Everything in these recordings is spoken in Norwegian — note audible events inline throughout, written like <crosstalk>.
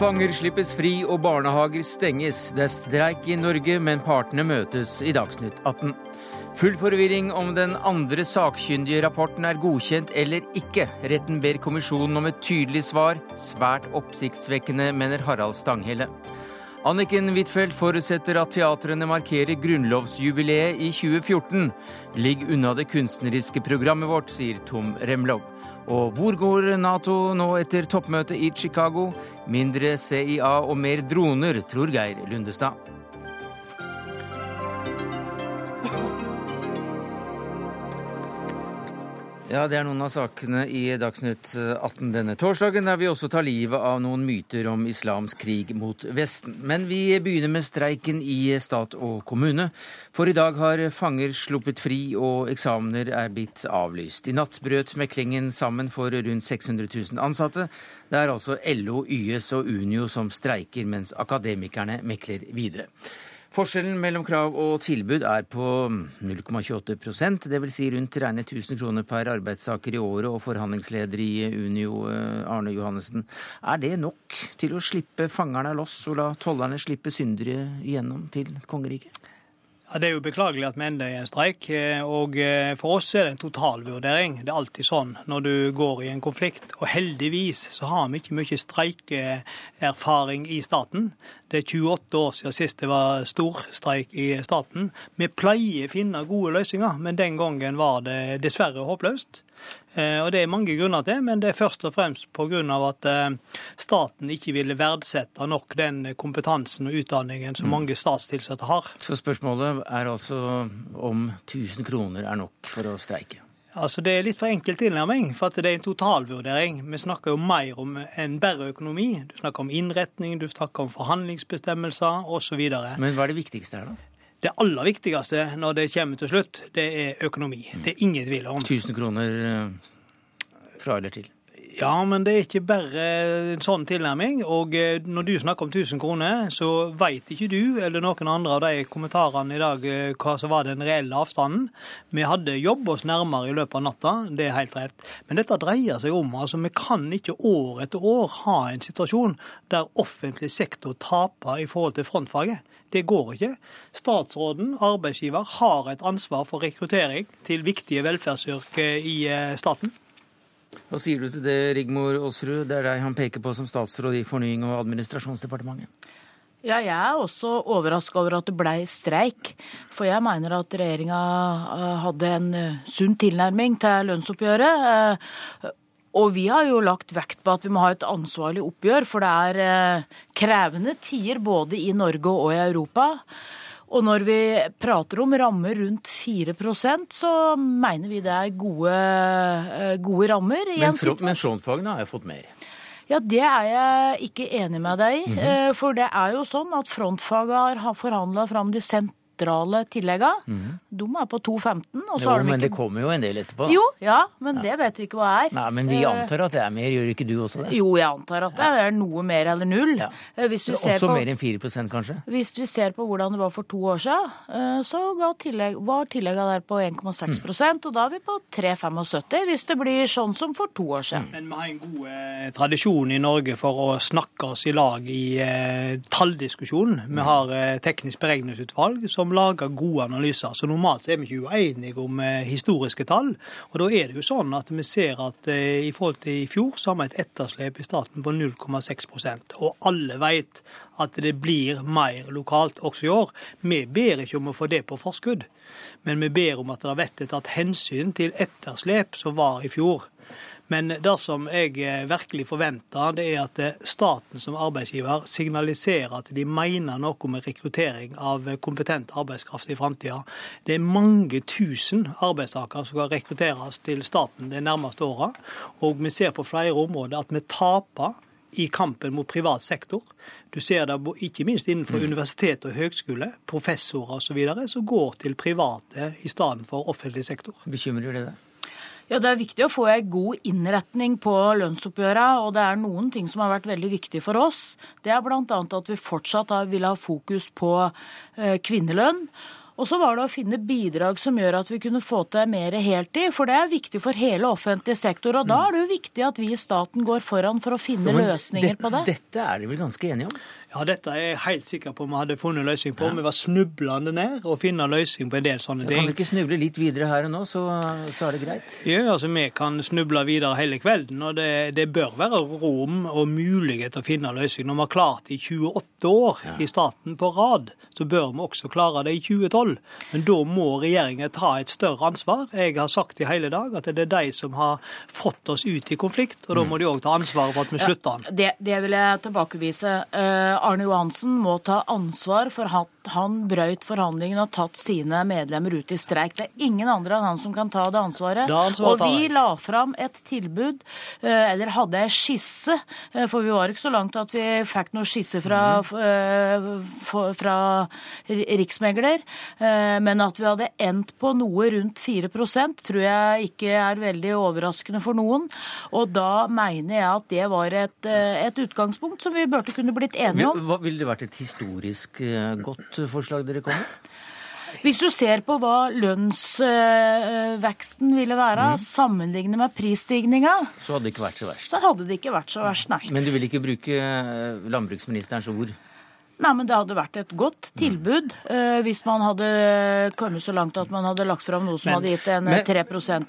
Fanger slippes fri og barnehager stenges. Det er streik i Norge, men partene møtes i Dagsnytt 18. Full forvirring om den andre sakkyndige rapporten er godkjent eller ikke. Retten ber kommisjonen om et tydelig svar. Svært oppsiktsvekkende, mener Harald Stanghelle. Anniken Huitfeldt forutsetter at teatrene markerer grunnlovsjubileet i 2014. Ligg unna det kunstneriske programmet vårt, sier Tom Remlov. Og hvor går Nato nå etter toppmøtet i Chicago? Mindre CIA og mer droner, tror Geir Lundestad. Ja, Det er noen av sakene i Dagsnytt 18 denne torsdagen, der vi også tar livet av noen myter om islams krig mot Vesten. Men vi begynner med streiken i stat og kommune. For i dag har fanger sluppet fri, og eksamener er blitt avlyst. I natt brøt meklingen sammen for rundt 600 000 ansatte. Det er altså LO, YS og Unio som streiker, mens akademikerne mekler videre. Forskjellen mellom krav og tilbud er på 0,28% dvs. Si rundt regnet 1000 kroner per arbeidstaker i året, og forhandlingsleder i Unio, eh, Arne Johannessen. Er det nok til å slippe fangerne loss og la tollerne slippe syndere igjennom til kongeriket? Ja, Det er jo beklagelig at vi ender i en streik. Eh, og eh, For oss er det en totalvurdering. Det er alltid sånn når du går i en konflikt. Og heldigvis så har vi ikke mye streikeerfaring i staten. Det er 28 år siden sist det var storstreik i staten. Vi pleier å finne gode løsninger, men den gangen var det dessverre håpløst. Eh, og Det er mange grunner til, men det er først og fremst pga. at eh, staten ikke ville verdsette nok den kompetansen og utdanningen som mm. mange statstilsatte har. Så spørsmålet er altså om 1000 kroner er nok for å streike? Altså Det er litt for enkel tilnærming, for det er en totalvurdering. Vi snakker jo mer om en bedre økonomi. Du snakker om innretning, du snakker om forhandlingsbestemmelser osv. Men hva er det viktigste her, da? Det aller viktigste når det kommer til slutt, det er økonomi. Det er ingen tvil om. 1000 kroner eh, fra eller til? Ja, men det er ikke bare en sånn tilnærming. Og eh, når du snakker om 1000 kroner, så veit ikke du eller noen andre av de kommentarene i dag eh, hva som var den reelle avstanden. Vi hadde jobbet oss nærmere i løpet av natta, det er helt rett. Men dette dreier seg om altså vi kan ikke år etter år ha en situasjon der offentlig sektor taper i forhold til frontfaget. Det går ikke. Statsråden, arbeidsgiver, har et ansvar for rekruttering til viktige velferdsyrker i eh, staten. Hva sier du til det, Rigmor Aasrud? Det er deg han peker på som statsråd i Fornying- og administrasjonsdepartementet. Ja, jeg er også overraska over at det blei streik. For jeg mener at regjeringa eh, hadde en eh, sunn tilnærming til lønnsoppgjøret. Og vi har jo lagt vekt på at vi må ha et ansvarlig oppgjør, for det er eh, krevende tider både i Norge og i Europa. Og når vi prater om rammer rundt 4% så mener vi det er gode, eh, gode rammer. Men, men frontfagene har jo fått mer? Ja, Det er jeg ikke enig med deg i. Mm -hmm. For det er jo sånn at frontfaget har forhandla fram de sent tilleggene. Mm. De er på 2,15. Jo, de men ikke... det kommer jo en del etterpå. Jo, ja, men ja. det vet vi ikke hva er. Nei, Men vi eh, antar at det er mer, gjør ikke du også det? Jo, jeg antar at det er noe mer eller null. Ja. Eh, hvis du også på... mer enn 4% kanskje? Hvis vi ser på hvordan det var for to år siden, eh, så tillegg, var tilleggene der på 1,6 mm. og da er vi på 3,75 hvis det blir sånn som for to år siden. Men vi har en god eh, tradisjon i Norge for å snakke oss i lag i eh, talldiskusjonen. Vi har eh, teknisk beregningsutvalg som som lager gode analyser. Så normalt er vi ikke uenige om eh, historiske tall. Og da er det jo sånn at vi ser at eh, i forhold til i fjor, så har vi et etterslep i staten på 0,6 Og alle vet at det blir mer lokalt også i år. Vi ber ikke om å få det på forskudd, men vi ber om at det blir tatt hensyn til etterslep som var i fjor. Men det som jeg eh, virkelig forventer, det er at eh, staten som arbeidsgiver signaliserer at de mener noe med rekruttering av kompetent arbeidskraft i framtida. Det er mange tusen arbeidstakere som skal rekrutteres til staten de nærmeste åra. Og vi ser på flere områder at vi taper i kampen mot privat sektor. Du ser det ikke minst innenfor mm. universitet og høgskole, professorer osv., som går til private i stedet for offentlig sektor. Bekymrer det deg? Ja, Det er viktig å få en god innretning på lønnsoppgjøret. Og det er noen ting som har vært veldig viktig for oss. Det er bl.a. at vi fortsatt vil ha fokus på eh, kvinnelønn. Og så var det å finne bidrag som gjør at vi kunne få til mer heltid, for det er viktig for hele offentlig sektor. Og da er det jo viktig at vi i staten går foran for å finne løsninger det- på det. Dette er de vel ganske enige om? Ja, dette er jeg helt sikker på vi hadde funnet løsning på. Vi var snublende nær å finne løsning på en del sånne Kan ting. dere ikke snuble litt videre her og nå, så, så er det greit? Ja, altså Vi kan snuble videre hele kvelden, og det, det bør være rom og mulighet til å finne løsning. Når vi har klart det i 28 år i staten på rad, så bør vi også klare det i 2012. Men da må regjeringen ta et større ansvar. Jeg har sagt i hele dag at det er de som har fått oss ut i konflikt, og da må de òg ta ansvaret for at vi slutter den. Det, det vil jeg tilbakevise. Eh, Arne Johansen må ta ansvar for at han brøyt forhandlingene og tatt sine medlemmer ut i streik. Det er ingen andre enn han som kan ta det ansvaret. Og vi la fram et tilbud, eh, eller hadde ei skisse, eh, for vi var ikke så langt at vi fikk noe skisse fra, Mhm. eh, fra riksmegler, men at vi hadde endt på noe rundt 4% tror jeg ikke er veldig overraskende for noen. Og da mener jeg at det var et, et utgangspunkt som vi burde kunne blitt enige om. Hva, ville det vært et historisk eh, godt forslag dere kom med? Hvis du ser på hva lønnsveksten ville være sammenlignet med prisstigninga, Så hadde det ikke vært så verst. så hadde det ikke vært så verst, nei. Men du vil ikke bruke eh, landbruksministerens ord? Nei, men det hadde vært et godt tilbud eh, hvis man hadde kommet så langt at man hadde lagt fram noe som Men- hadde gitt en men- 3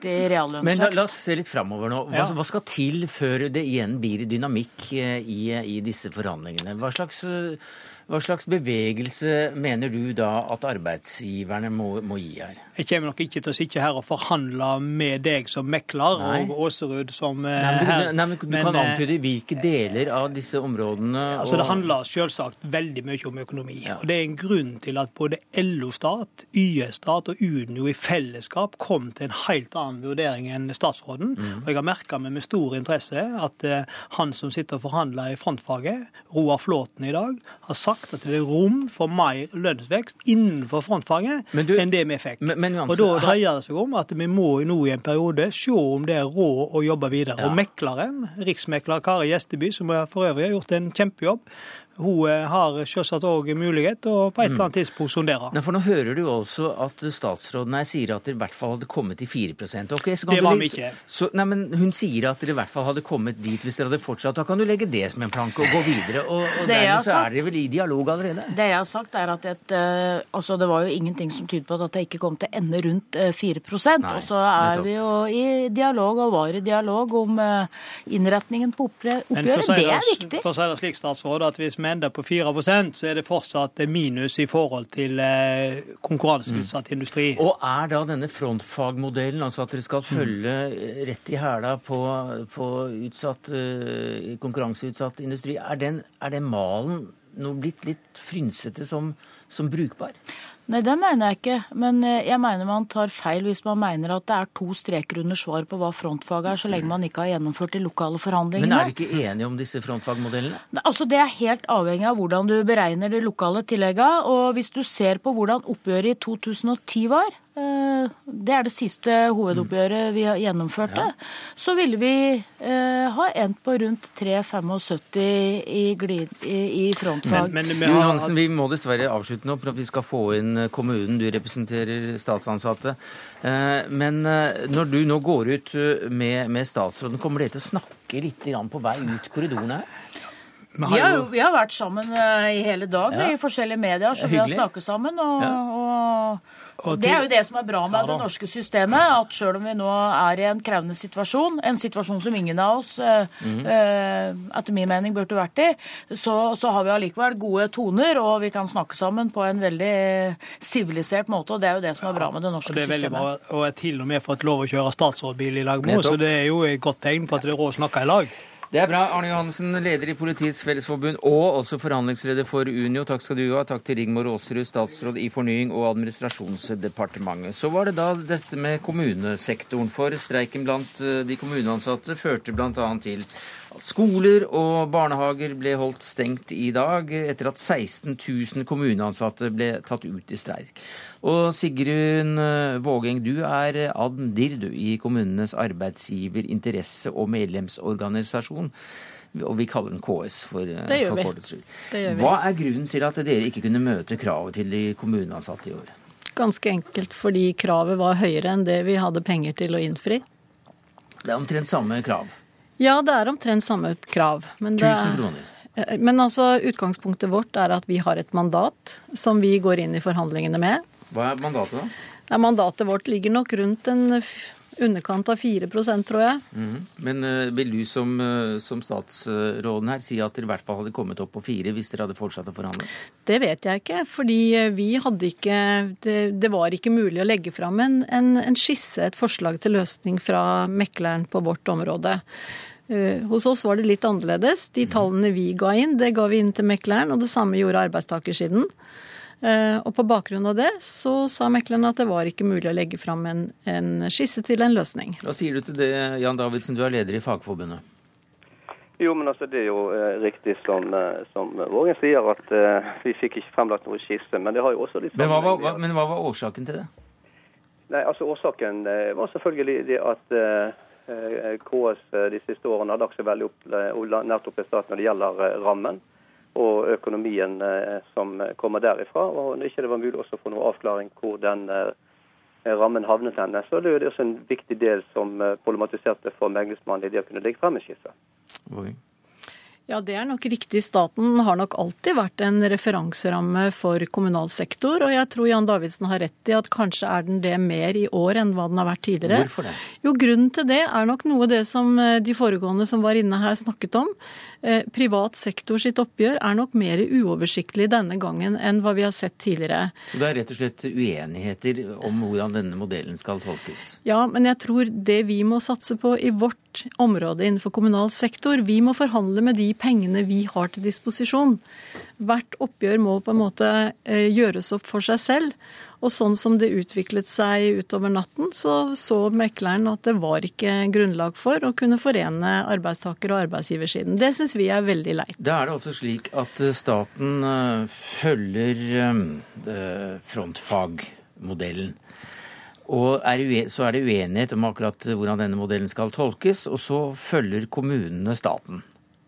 i Men la, la oss se litt framover nå. Hva, Ja. hva skal til før det igjen blir dynamikk eh, i, i disse forhandlingene? Hva slags, eh, hva slags bevegelse mener du da at arbeidsgiverne må, må gi her? Jeg kommer nok ikke til å sitte her og forhandle med deg som mekler Nei. og Åserud som eh, Nei, her. du, nei, men du Men, kan eh, antyde hvilke deler av disse områdene Altså Det handler selvsagt veldig mye om økonomi. Ja. og Det er en grunn til at både LO-stat, YS-stat og Unio i fellesskap kom til en helt annen vurdering enn statsråden. Mm. Og Jeg har merka meg med stor interesse at uh, han som sitter og forhandler i frontfaget, Roar Flåten i dag, har sagt at det er rom for mer lønnsvekst innenfor frontfaget du- enn det vi fikk. Men- men og Da dreier det seg om at vi må nå i en periode se om det er råd å jobbe videre. Ja. Og mekleren, riksmekler Kari Gjesteby, som for øvrig har gjort en kjempejobb, hun eh, har selvsagt òg mulighet til å på et eller annet tidspunkt sondere. Nei, for Nå hører du også at statsråden her sier at dere i hvert fall hadde kommet til 4 okay, så kan Det var vi ikke. Så, nei, men Hun sier at dere i hvert fall hadde kommet dit hvis dere hadde fortsatt. Da kan du legge det som en planke og gå videre. Og, og Det dermed så er dere vel i dialog allerede? Det jeg har sagt er at et, eh, altså Det var jo ingenting som tydet på at det ikke kom til å ende rundt eh, 4 Nei, Og så er nettopp. vi jo i dialog, og var i dialog, om eh, innretningen på oppgjøret. Det er viktig. For å si det slik, statsråd, at hvis vi ender på 4% så er det fortsatt minus i forhold til eh, konkurranseutsatt industri. Og er da denne frontfagmodellen, altså at dere skal Mm. følge eh, rett i hæla på, på utsatt, eh, konkurranseutsatt industri, er den, er den malen nå blitt litt frynsete som, som brukbar? Nei, det mener jeg ikke. Men eh, jeg mener man tar feil hvis man mener at det er to streker under svar på hva frontfag er, så lenge man ikke har gjennomført de lokale forhandlingene. Men er dere ikke enige om disse frontfagmodellene? Nei, Altså, Det er helt avhengig av hvordan du beregner de lokale tilleggene. Og hvis du ser på hvordan oppgjøret i 2010 var, eh, det er det siste hovedoppgjøret vi har gjennomført ja. så ville vi eh, ha endt på rundt 3,75 i, i, i frontfag. Men, men men, Jon Hansen, vi må dessverre avslutte nå, for at vi skal få inn kommunen. Du representerer statsansatte. Eh, Men eh, når du nå går ut eh, med, med statsråden, kommer dere til å snakke litt på vei ut korridorene her? vi har, har jo, vi har vært sammen i hele dag Ja. i forskjellige medier, så vi har snakket sammen. Og, Ja. Og det er jo det som er bra med det norske systemet, at selv om vi nå er i en krevende situasjon, en situasjon som ingen av oss eh, etter min mening burde vært i, så, så har vi allikevel gode toner, og vi kan snakke sammen på en veldig sivilisert måte, og det er jo det som er bra med det norske det er systemet. bra, og jeg har til og med fått lov å kjøre statsrådbil i lag med så det er jo et godt tegn på at det er råd å snakke i lag. Det er bra. Arne Johansen, leder i Politiets Fellesforbund og også forhandlingsleder for Unio. Takk skal du ha. Takk til Rigmor Aasrud, statsråd i Fornying og administrasjonsdepartementet. Så var det da dette med kommunesektoren. For streiken blant eh, de kommuneansatte førte bl.a. til skoler og barnehager ble holdt stengt i dag, etter at 16 000 kommuneansatte ble tatt ut i streik. Og Sigrun eh, Vågeng, du er admdir du, i kommunenes arbeidsgiver-, interesse- og medlemsorganisasjon. Og vi kaller den KS for eh, Det gjør vi. Det gjør vi. Hva er grunnen til at dere ikke kunne møte kravet til de kommuneansatte i år? ganske enkelt fordi kravet var høyere enn det vi hadde penger til å innfri. Det er omtrent samme krav. Ja, det er omtrent samme krav. Men, det, 1000 kroner. Eh, men altså, utgangspunktet vårt er at vi har et mandat som vi går inn i forhandlingene med. Hva er mandatet, da? Ja, mandatet vårt ligger nok rundt en underkant av 4% tror jeg. Mm. Men uh, vil du som, uh, som statsråden her si at dere i hvert fall hadde kommet opp på fire hvis dere hadde fortsatt å forhandle? Det vet jeg ikke, fordi vi hadde ikke Det, det var ikke mulig å legge fram en, en, en skisse, et forslag til løsning fra mekleren på vårt område. Eh, hos oss var det litt annerledes. De tallene vi ga inn, det ga vi inn til mekleren, og det samme gjorde arbeidstakersiden. Eh, og på bakgrunn av det så sa mekleren at det var ikke mulig å legge fram en, en skisse til en løsning. Hva sier du til det, Jan Davidsen, du er leder i Fagforbundet? Jo, men altså Det er jo eh, riktig som, eh, som Vågen sier, at eh, vi fikk ikke fremlagt noe skisse. Men det har jo også litt men hva, var, hva, men hva var årsaken til det? Nei, altså Årsaken var selvfølgelig det at Eh, KS eh, de siste årene har lagt seg veldig opp nært opp i staten når det gjelder rammen og økonomien som kommer derifra. Og når ikke det var mulig også å få noen avklaring hvor den rammen havnet henne, så det er det også en viktig del som problematiserte for meglingsmannen i det å kunne legge frem en skisse. Ja, det er nok riktig. Staten har nok alltid vært en referanseramme for kommunal sektor. Og jeg tror Jan Davidsen har rett i at kanskje er den det mer i år enn hva den har vært tidligere. Hvorfor det? Jo, Grunnen til det er nok noe av det som eh, de foregående som var inne her snakket om. Eh, privat sektor sitt oppgjør er nok mer uoversiktlig denne gangen enn hva vi har sett tidligere. Så det er rett og slett uenigheter om hvordan denne modellen skal tolkes? Ja, men jeg tror det vi må satse på i vårt område innenfor kommunal sektor, vi må forhandle med de pengene vi har til disposisjon. Hvert oppgjør må på en måte eh, gjøres opp for seg selv. Og sånn som det utviklet seg utover natten, så så mekleren at det var ikke grunnlag for å kunne forene arbeidstaker- og arbeidsgiversiden. Det syns vi er veldig leit. Da er det altså slik at eh, staten eh, følger frontfagmodellen. Og er så er det uenighet om akkurat hvordan denne modellen skal tolkes, og så følger kommunene staten.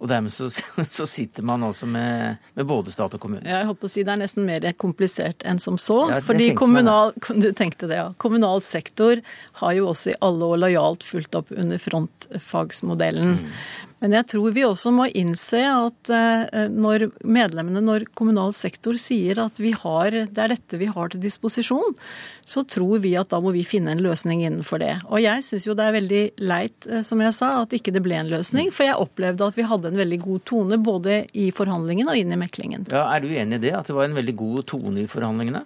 Og dermed så, <laughs> så sitter man altså med, med, både stat og kommune. Jeg holdt på å si Det er nesten mer komplisert enn som så. Ja, fordi kommunal, <laughs> du tenkte det, ja. kommunal sektor har jo også i alle år lojalt fulgt opp under frontfagsmodellen. Mm. Men jeg tror vi også må innse at eh, når medlemmene, når kommunal sektor sier at har, det er dette vi har til disposisjon, så tror vi at da må vi finne en løsning innenfor det. Og jeg syns jo det er veldig leit, eh, som jeg sa, at ikke det ble en løsning. For jeg opplevde at vi hadde en veldig god tone både i forhandlingen og inn i meklingen. Ja, Er du enig i det, at det var en veldig god tone i forhandlingene?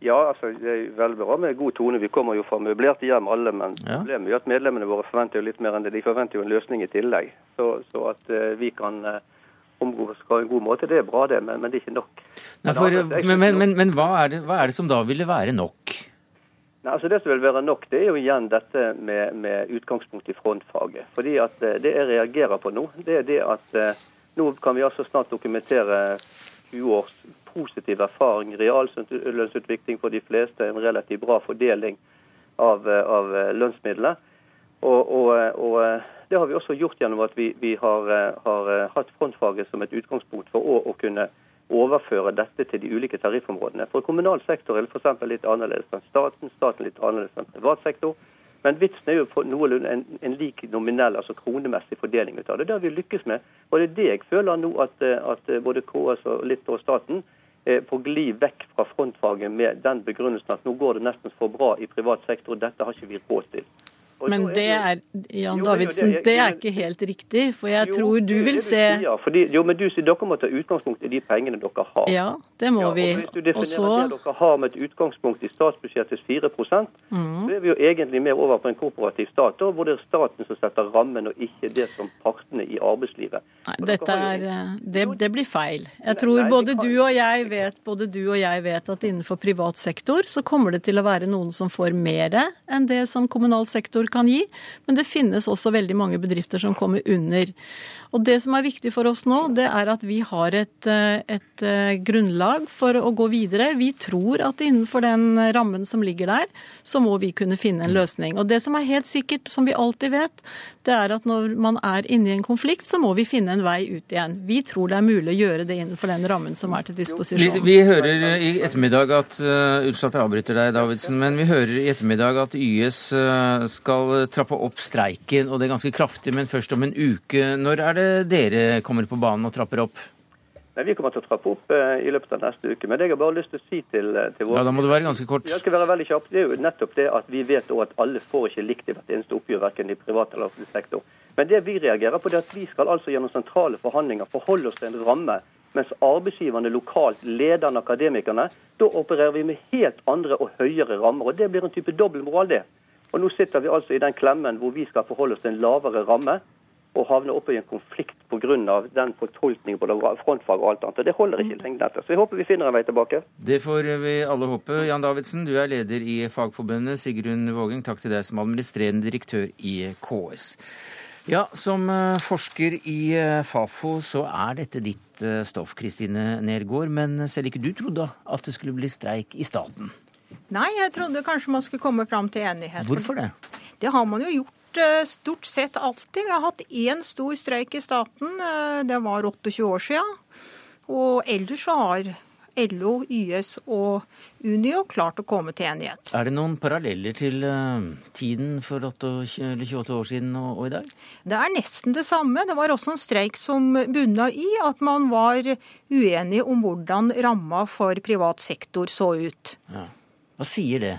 Ja, altså, det er veldig bra med god tone. Vi kommer jo fra møblerte hjem alle, men ja. problemet er at medlemmene våre forventer jo litt mer enn det. De forventer jo en løsning i tillegg. Så, så at uh, vi kan uh, omgås på en god måte, det er bra det, men, men det er ikke nok. Nei, for, men, men, men hva, er det, hva, er det, som da ville være nok? Nei, altså Det som vil være nok, det er jo igjen dette med, med utgangspunkt i frontfaget. Fordi at uh, Det jeg reagerer på nå, det er det at nå kan vi altså snart dokumentere 20 års positiv erfaring. Reallønnsutvikling for de fleste, en relativt bra fordeling av, av lønnsmidlene. Og, og, og, det har vi også gjort gjennom at vi, vi har, har, hatt frontfaget som et utgangspunkt for å, å, kunne overføre dette til de ulike tariffområdene. For kommunal sektor er det f.eks. litt annerledes enn staten, staten litt annerledes enn privat sektor. Men vitsen er jo for noenlunde en, en, lik nominell, altså kronemessig fordeling ut av det. Det har vi lykkes med. Og det er det jeg føler nå at, at både KS og litt og staten Eh, på glid vekk fra frontfaget med den begrunnelsen at nå går det nesten for bra i privat sektor, dette har ikke vi råd til. Men det er, Jan Davidsen, det er ikke helt riktig, for jeg tror du vil se jo, men du sier dere må ta utgangspunkt i de pengene dere har. Ja, det må vi. Hvis du definerer det dere har med et utgangspunkt i statsbudsjettets 4 mm. så er vi jo egentlig mer over på en kooperativ stat, hvor det er staten som setter rammen, og ikke det som partene i arbeidslivet. Nei, dette er, eh, det, det, blir feil. Jeg tror både, du og jeg vet, både du og jeg vet at innenfor privat sektor så kommer det til å være noen som får mer enn det som kommunal sektor kan gi, men det finnes også veldig mange bedrifter som kommer under. Og Det som er viktig for oss nå, det er at vi har et, eh, et, eh, grunnlag for å gå videre. Vi tror at innenfor den rammen som ligger der, så må vi kunne finne en løsning. Og Det som er helt sikkert, som vi alltid vet, det er at når man er inne i en konflikt, så må vi finne en vei ut igjen. Vi tror det er mulig å gjøre det innenfor den rammen som er til disposisjon. Vi, vi hører i ettermiddag at uh, Unnskyld at jeg avbryter deg, Davidsen, men vi hører i ettermiddag at YS skal trappe opp streiken, og det er ganske kraftig, men først om en uke. Når er det det dere kommer på banen og trapper opp? Nei, Vi kommer til å trappe opp eh, i løpet av neste uke. Men det jeg har bare lyst til å si til, eh, til våre... Ja, Da må du være ganske kort. Jeg skal være veldig kjapp. Det er jo nettopp det at vi vet at alle får ikke likt i hvert eneste oppgjør, verken i privat eller offentlig sektor. Men det vi reagerer på, det er at vi skal altså gjennom sentrale forhandlinger forholde oss til en ramme. Mens arbeidsgiverne lokalt, lederne, akademikerne, da opererer vi med helt andre og høyere rammer. og Det blir en type dobbeltmoral, det. Og Nå sitter vi altså i den klemmen hvor vi skal forholde oss til en lavere ramme og havne oppe i en konflikt pga. den fortolkningen på frontfag og alt annet. Og Det holder ikke lenge etter. Så jeg håper vi finner en vei tilbake. Det får vi alle håpe. Jan Davidsen, du er leder i Fagforbundet. Sigrun Våging, takk til deg som administrerende direktør i KS. Ja, Som eh, forsker i eh, Fafo så er dette ditt eh, stoff, Kristine Nergård. Men selv ikke du trodde at det skulle bli streik i staten? Nei, jeg trodde kanskje man skulle komme fram til enighet. Hvorfor det? Det har man jo gjort Eh, stort sett alltid. Vi har hatt én stor streik i staten. Eh, det var 28 år siden. Og ellers så har LO, YS og Unio klart å komme til enighet. Er det noen paralleller til uh, tiden for 28 år siden og, og, i dag? Det er nesten det samme. Det var også en streik som bunna i at man var uenig om hvordan ramma for privat sektor så ut. Ja. Hva sier det?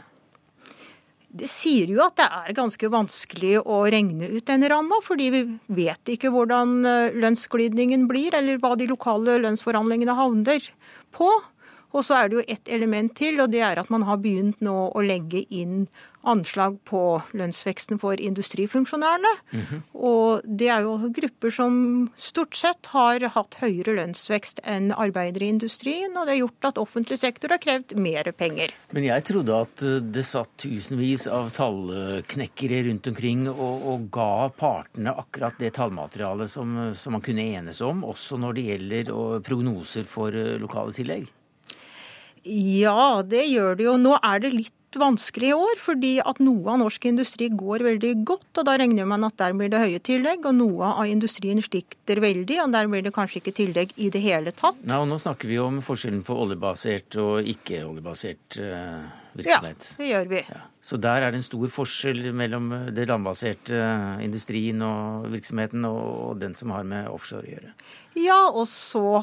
Det sier jo at det er ganske vanskelig å regne ut denne ramma, fordi vi vet ikke hvordan eh, lønnsglidningen blir, eller hva de lokale lønnsforhandlingene havner på. Og så er det jo ett element til, og det er at man har begynt nå å legge inn anslag på lønnsveksten for industrifunksjonærene. Mm -hmm. Og det er jo grupper som stort sett har hatt høyere lønnsvekst enn arbeidere i industrien, og det har gjort at offentlig sektor har krevd mer penger. Men jeg trodde at eh, det satt tusenvis av tallknekkere rundt omkring og, og ga partene akkurat det tallmaterialet som, som, man kunne enes om, også når det gjelder prognoser for eh, lokale tillegg? Ja, det gjør det jo. Nå er det litt vanskelig i år, fordi at noe av norsk industri går veldig godt. og Da regner man at der blir det høye tillegg, og noe av industrien slikter veldig. og Der blir det kanskje ikke tillegg i det hele tatt. Nei, og Nå snakker vi om forskjellen på oljebasert og ikke-oljebasert uh, virksomhet. Ja, det gjør vi. Ja. Så der er det en stor forskjell mellom det landbaserte uh, industrien og virksomheten og den som har med offshore å gjøre. Ja, og så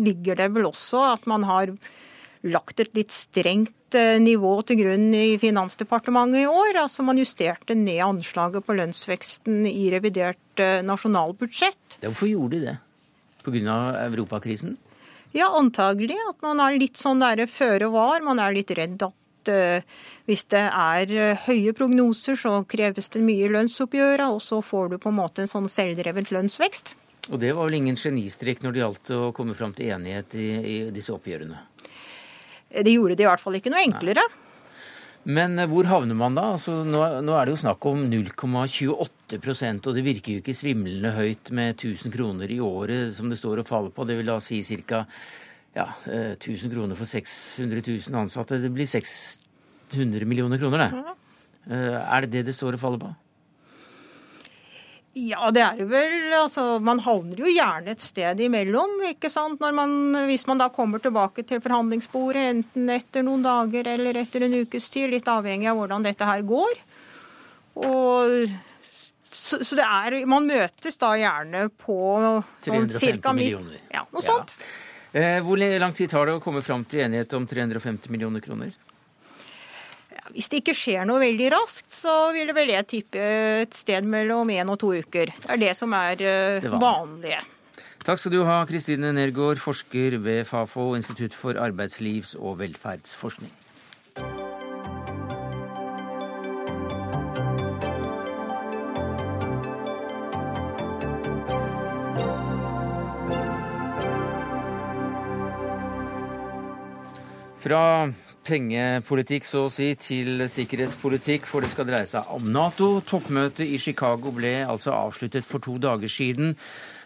ligger det vel også at man har lagt et litt strengt eh, nivå til grunn i Finansdepartementet i år. Altså Man justerte ned anslaget på lønnsveksten i revidert eh, nasjonalbudsjett. Hvorfor gjorde de det? Pga. europakrisen? Ja, antagelig. At man er litt sånn der føre var. Man er litt redd at uh, hvis det er høye prognoser, så kreves det mye lønnsoppgjøret, og så får du på en måte en sånn selvdrevet lønnsvekst. Og det var vel ingen genistrek når det gjaldt å komme fram til enighet i, i disse oppgjørene? Det gjorde det i hvert fall ikke noe enklere. Men eh, hvor havner man da? Altså, nå, nå, er det jo snakk om 0,28% og det virker jo ikke svimlende høyt med 1000 kroner i året som det står og faller på. Det vil da si ca. Ja, 1000 eh, kroner for 600 000 ansatte. Det blir 600 millioner kroner, det. Mm. Eh, er det det det står og faller på? Ja, det er det vel. Altså, man havner jo gjerne et sted imellom. ikke sant? Man, hvis man da kommer tilbake til forhandlingsbordet, enten etter noen dager eller etter en ukes tid, litt avhengig av hvordan dette her går. Og, så, så det er, man møtes da gjerne på 350 sånn, millioner. Ja, noe ja. sånt. Eh, hvor lang tid tar det å komme fram til enighet om 350 millioner kroner? Hvis det ikke skjer noe veldig raskt, så vil det vel jeg tippe et sted mellom én og to uker. Det er det som er uh, det vanlige. Takk skal du ha, Kristine Nergård, forsker ved Fafo, Institutt for arbeidslivs- og velferdsforskning. Fra pengepolitikk, så å si, til sikkerhetspolitikk, for det skal dreie seg om Nato. Toppmøtet i Chicago ble altså avsluttet for to dager siden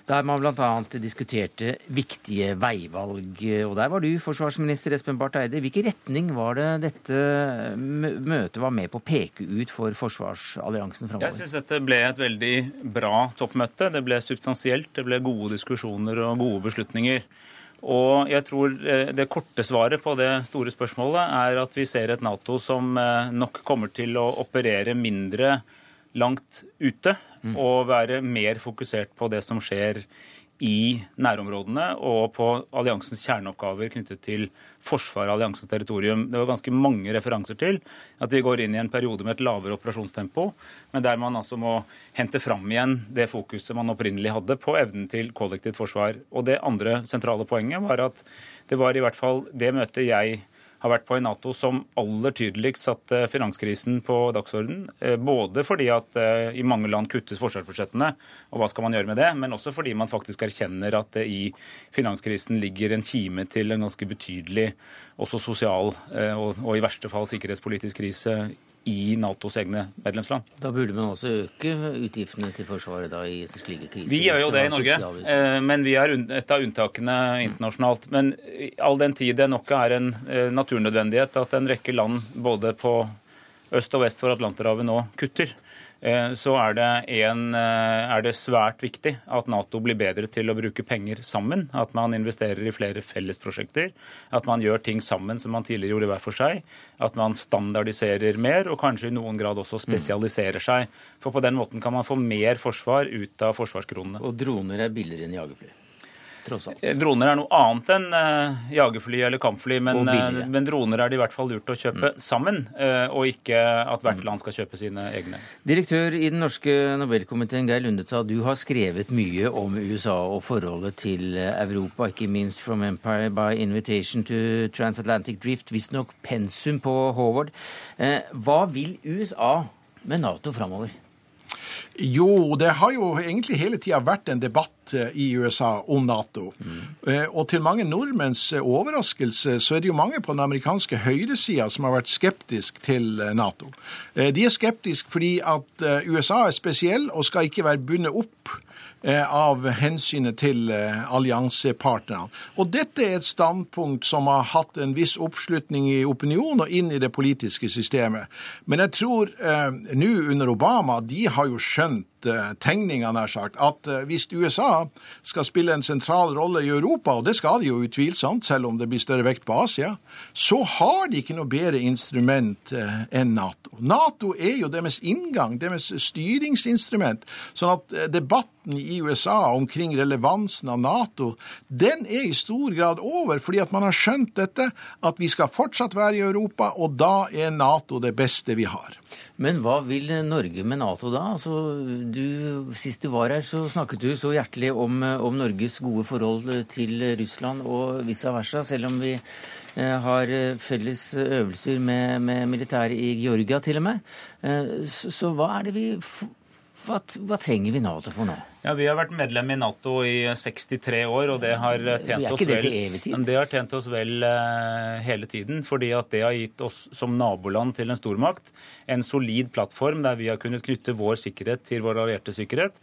der man bl.a. diskuterte viktige veivalg. Og der var du, forsvarsminister Espen Barth Eide. Hvilken retning var det dette møtet var med på å peke ut for forsvarsalliansen framover? Jeg syns dette ble et veldig bra toppmøte. Det ble substansielt, det ble gode diskusjoner og gode beslutninger. Og jeg tror eh, det korte svaret på det store spørsmålet er at vi ser et Nato som eh, nok kommer til å operere mindre langt ute mm. og være mer fokusert på det som skjer i nærområdene og på alliansens kjerneoppgaver knyttet til forsvar av alliansens territorium. Det var ganske mange referanser til at vi går inn i en periode med et lavere operasjonstempo, men der man altså må hente fram igjen det fokuset man opprinnelig hadde på evnen til kollektivt forsvar. Og det andre sentrale poenget var at det var i hvert fall det møtet jeg har vært på i Nato som aller tydeligst satte finanskrisen på dagsorden. Eh, både fordi at eh, i mange land kuttes forsvarsbudsjettene, og hva skal man gjøre med det, men også fordi man faktisk erkjenner at det i finanskrisen ligger en kime til en ganske betydelig også sosial eh, og, og i verste fall sikkerhetspolitisk krise i Natos egne medlemsland. Da burde man også øke utgiftene til Forsvaret da i slike kriser? Vi gjør jo det i Norge, eh, men vi er et av unntakene internasjonalt. Men all den tid det nok er en eh, naturnødvendighet at en rekke land både på øst og vest for Atlanterhavet nå kutter, så er det, en, eh, er det, svært viktig at Nato blir bedre til å bruke penger sammen. At man investerer i flere fellesprosjekter. At man gjør ting sammen som man tidligere gjorde hver for seg. At man standardiserer mer, og kanskje i noen grad også spesialiserer seg. For på den måten kan man få mer forsvar ut av forsvarskronene. Og droner er billigere enn jagerfly? Tross alt. Eh, droner er noe annet enn uh, jagerfly eller kampfly, men, uh, men, droner er det i hvert fall lurt å kjøpe mm. sammen, uh, og ikke at hvert mm. land skal kjøpe sine egne. Direktør i den norske Nobelkomiteen, Geir Lundetsa, du har skrevet mye om USA og forholdet til Europa, ikke minst From Empire by Invitation to Transatlantic Drift, visstnok pensum på Howard. hva vil USA med Nato framover? Jo, det har jo egentlig hele tida vært en debatt eh, i USA om Nato. Mm. Og til mange nordmenns eh, overraskelse så er det jo mange på den amerikanske høyresida som har vært skeptisk til Nato. De er skeptisk fordi at USA er spesiell og skal ikke være bundet opp Eh, av hensynet til eh, alliansepartnerne. Og dette er et standpunkt som har hatt en viss oppslutning i opinionen og inn i det politiske systemet. Men jeg tror eh, nå under Obama, de har jo skjønt Eh, tegninga, nær sagt, at eh, hvis USA skal spille en sentral rolle i Europa, og det skal de jo utvilsomt, selv om det blir større vekt på Asia, så har de ikke noe bedre instrument eh, enn Nato. Nato er jo deres inngang, deres styringsinstrument. sånn at debatten i USA omkring relevansen av Nato, den er i stor grad over, fordi at man har skjønt dette, at vi skal fortsatt være i Europa, og da er Nato det beste vi har. Men hva vil Norge med Nato da? Altså, du, sist du var her, så snakket du så hjertelig om, om Norges gode forhold til Russland og vice versa, selv om vi eh, har felles øvelser med, med militæret i Georgia til og med. Eh, så, så hva er det vi hva, hva, trenger vi Nato for nå? Ja, Vi har vært medlem i Nato i 63 år, og det har tjent oss vel. Det har tjent oss vel hele tiden, fordi at det har gitt oss som naboland til en stormakt en solid plattform der vi har kunnet knytte vår sikkerhet til vår allierte sikkerhet,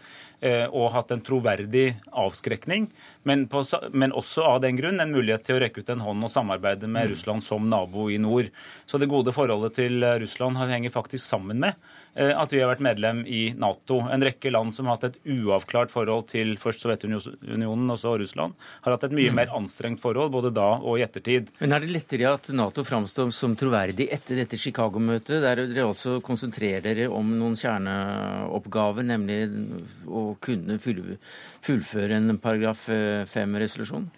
uh, og hatt en troverdig avskrekning. Men, på, men, også av den grunn en mulighet til å rekke ut en hånd og samarbeide med mm. Russland som nabo i nord. Så det gode forholdet til Russland henger faktisk sammen med Eh, at vi har vært medlem i Nato. En rekke land som har hatt et uavklart forhold til først Sovjetunionen og så Russland, har hatt et mye mm. mer anstrengt forhold både da og i ettertid. Men Er det lettere at Nato framstår som troverdig etter dette Chicago-møtet, der dere altså konsentrerer dere om noen kjerneoppgaver, nemlig å kunne fullføre en paragraf 5-resolusjon?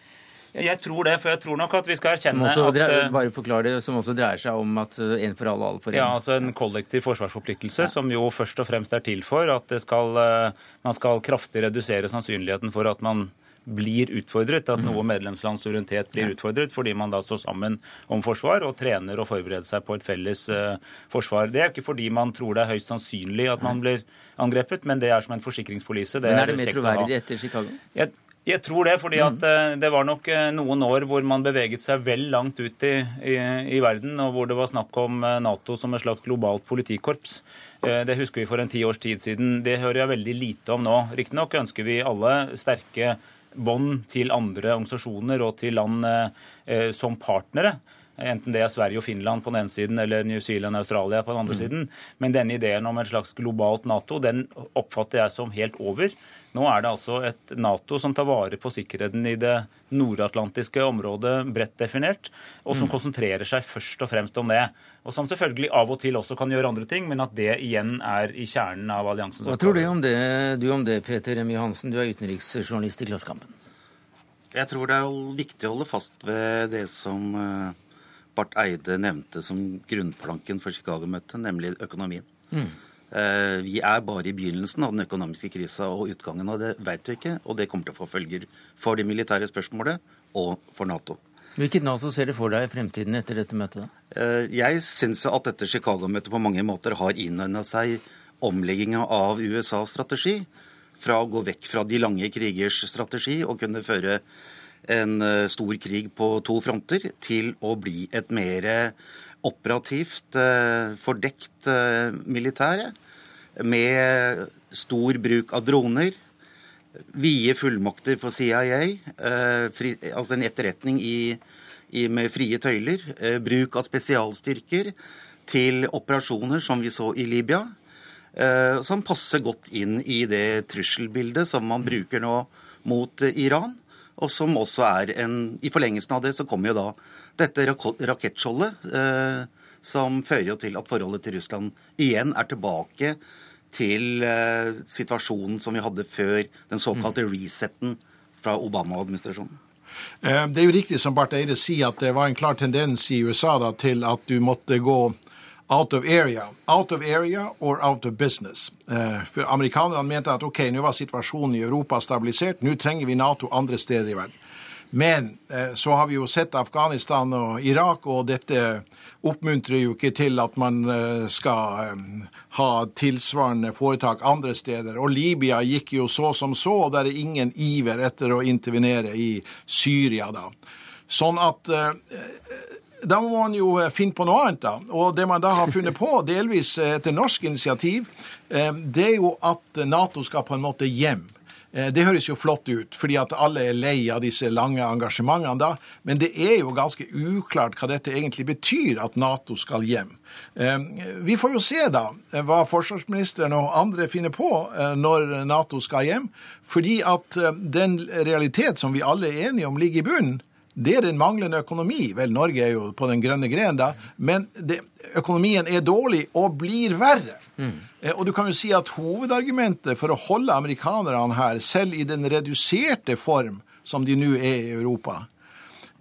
Jeg tror det, for jeg tror nok at vi skal erkjenne også, at Bare forklare det, Som også dreier seg om at eh, en for alle, alle for en. Ja, altså en kollektiv forsvarsforpliktelse ja. som jo først og fremst er til for at skal, eh, man skal kraftig redusere sannsynligheten for at man blir utfordret, at mm. noe medlemslands suverenitet blir utfordret, fordi man da står sammen om forsvar og trener og forbereder seg på et felles uh, forsvar. Det er ikke fordi man tror det er høyst sannsynlig at man blir angrepet, men det er som en forsikringspolise. men er det mer troverdig etter Chicago? Jeg, Jeg tror det, fordi at mm. det var nok noen år hvor man beveget seg vel langt ut i, i, i, verden, og hvor det var snakk om Nato som et slags globalt politikorps. Det husker vi for en ti års tid siden. Det hører jeg veldig lite om nå. Riktignok ønsker vi alle sterke bånd til andre organisasjoner og til land eh, som partnere. Enten det er Sverige og Finland på den ene siden eller New Zealand og Australia på den andre mm. siden. Men denne ideen om et slags globalt Nato den oppfatter jeg som helt over. Nå er det altså et Nato som tar vare på sikkerheten i det nordatlantiske området bredt definert, og som mm. konsentrerer seg først og fremst om det. Og som selvfølgelig av og til også kan gjøre andre ting, men at det igjen er i kjernen av alliansens Hva tror du om det, du om det Peter Remi Hansen, du er utenriksjournalist i Klassekampen? Jeg tror det er viktig å holde fast ved det som eh, Barth Eide nevnte som grunnplanken for Chicago-møtet, nemlig økonomien. Mm. Eh, vi er bare i begynnelsen av den økonomiske krisa, og utgangen av det vet vi ikke. Og det kommer til å få følger for det militære spørsmålet og for Nato. Hvilket Nato ser du for deg i fremtiden etter dette møtet? Eh, jeg syns at dette Chicago-møtet på mange måter har innøvna seg omlegginga av USAs strategi. Fra å gå vekk fra de lange krigers strategi og kunne føre en eh, stor krig på to fronter, til å bli et mer operativt, fordekt militære med stor bruk av droner, vide fullmakter for CIA, eh, fri, altså en etterretning i, i, med frie tøyler, eh, bruk av spesialstyrker til operasjoner som vi så i Libya, eh, som passer godt inn i det trusselbildet som man bruker nå mot Iran. Og som også er en I forlengelsen av det så kommer jo da dette rakettskjoldet, som fører jo til at forholdet til Russland igjen er tilbake til eh, situasjonen som vi hadde før den såkalte mm. resetten fra Obama-administrasjonen. Eh, det er jo riktig som Barth Eide sier, at det var en klar tendens i USA da, til at du måtte gå out of area. Out of area or out of business. Eh, for Amerikanerne mente at ok, nå var situasjonen i Europa stabilisert, nå trenger vi Nato andre steder i verden. Men eh, så har vi jo sett Afghanistan og Irak, og dette oppmuntrer jo ikke til at man eh, skal eh, ha tilsvarende foretak andre steder. Og Libya gikk jo så som så, og det er ingen iver etter å intervenere i Syria da. Sånn at da må man jo finne på noe annet, da. Og det man da har funnet på, delvis etter norsk initiativ, det er jo at Nato skal på en måte hjem. Eh, det høres jo flott ut, fordi at alle er lei av disse lange engasjementene da. Men det er jo ganske uklart hva dette egentlig betyr, at Nato skal hjem. Eh, vi får jo se da eh, hva forsvarsministeren og andre finner på når Nato skal hjem. Fordi at den realitet som vi alle er enige om ligger i bunnen, det er den manglende økonomi. Vel, Norge er jo på den grønne gren, da. Men det, økonomien er dårlig og blir verre. Mm. Og du kan jo si at hovedargumentet for å holde amerikanerne her, selv i den reduserte form som de nå er i Europa,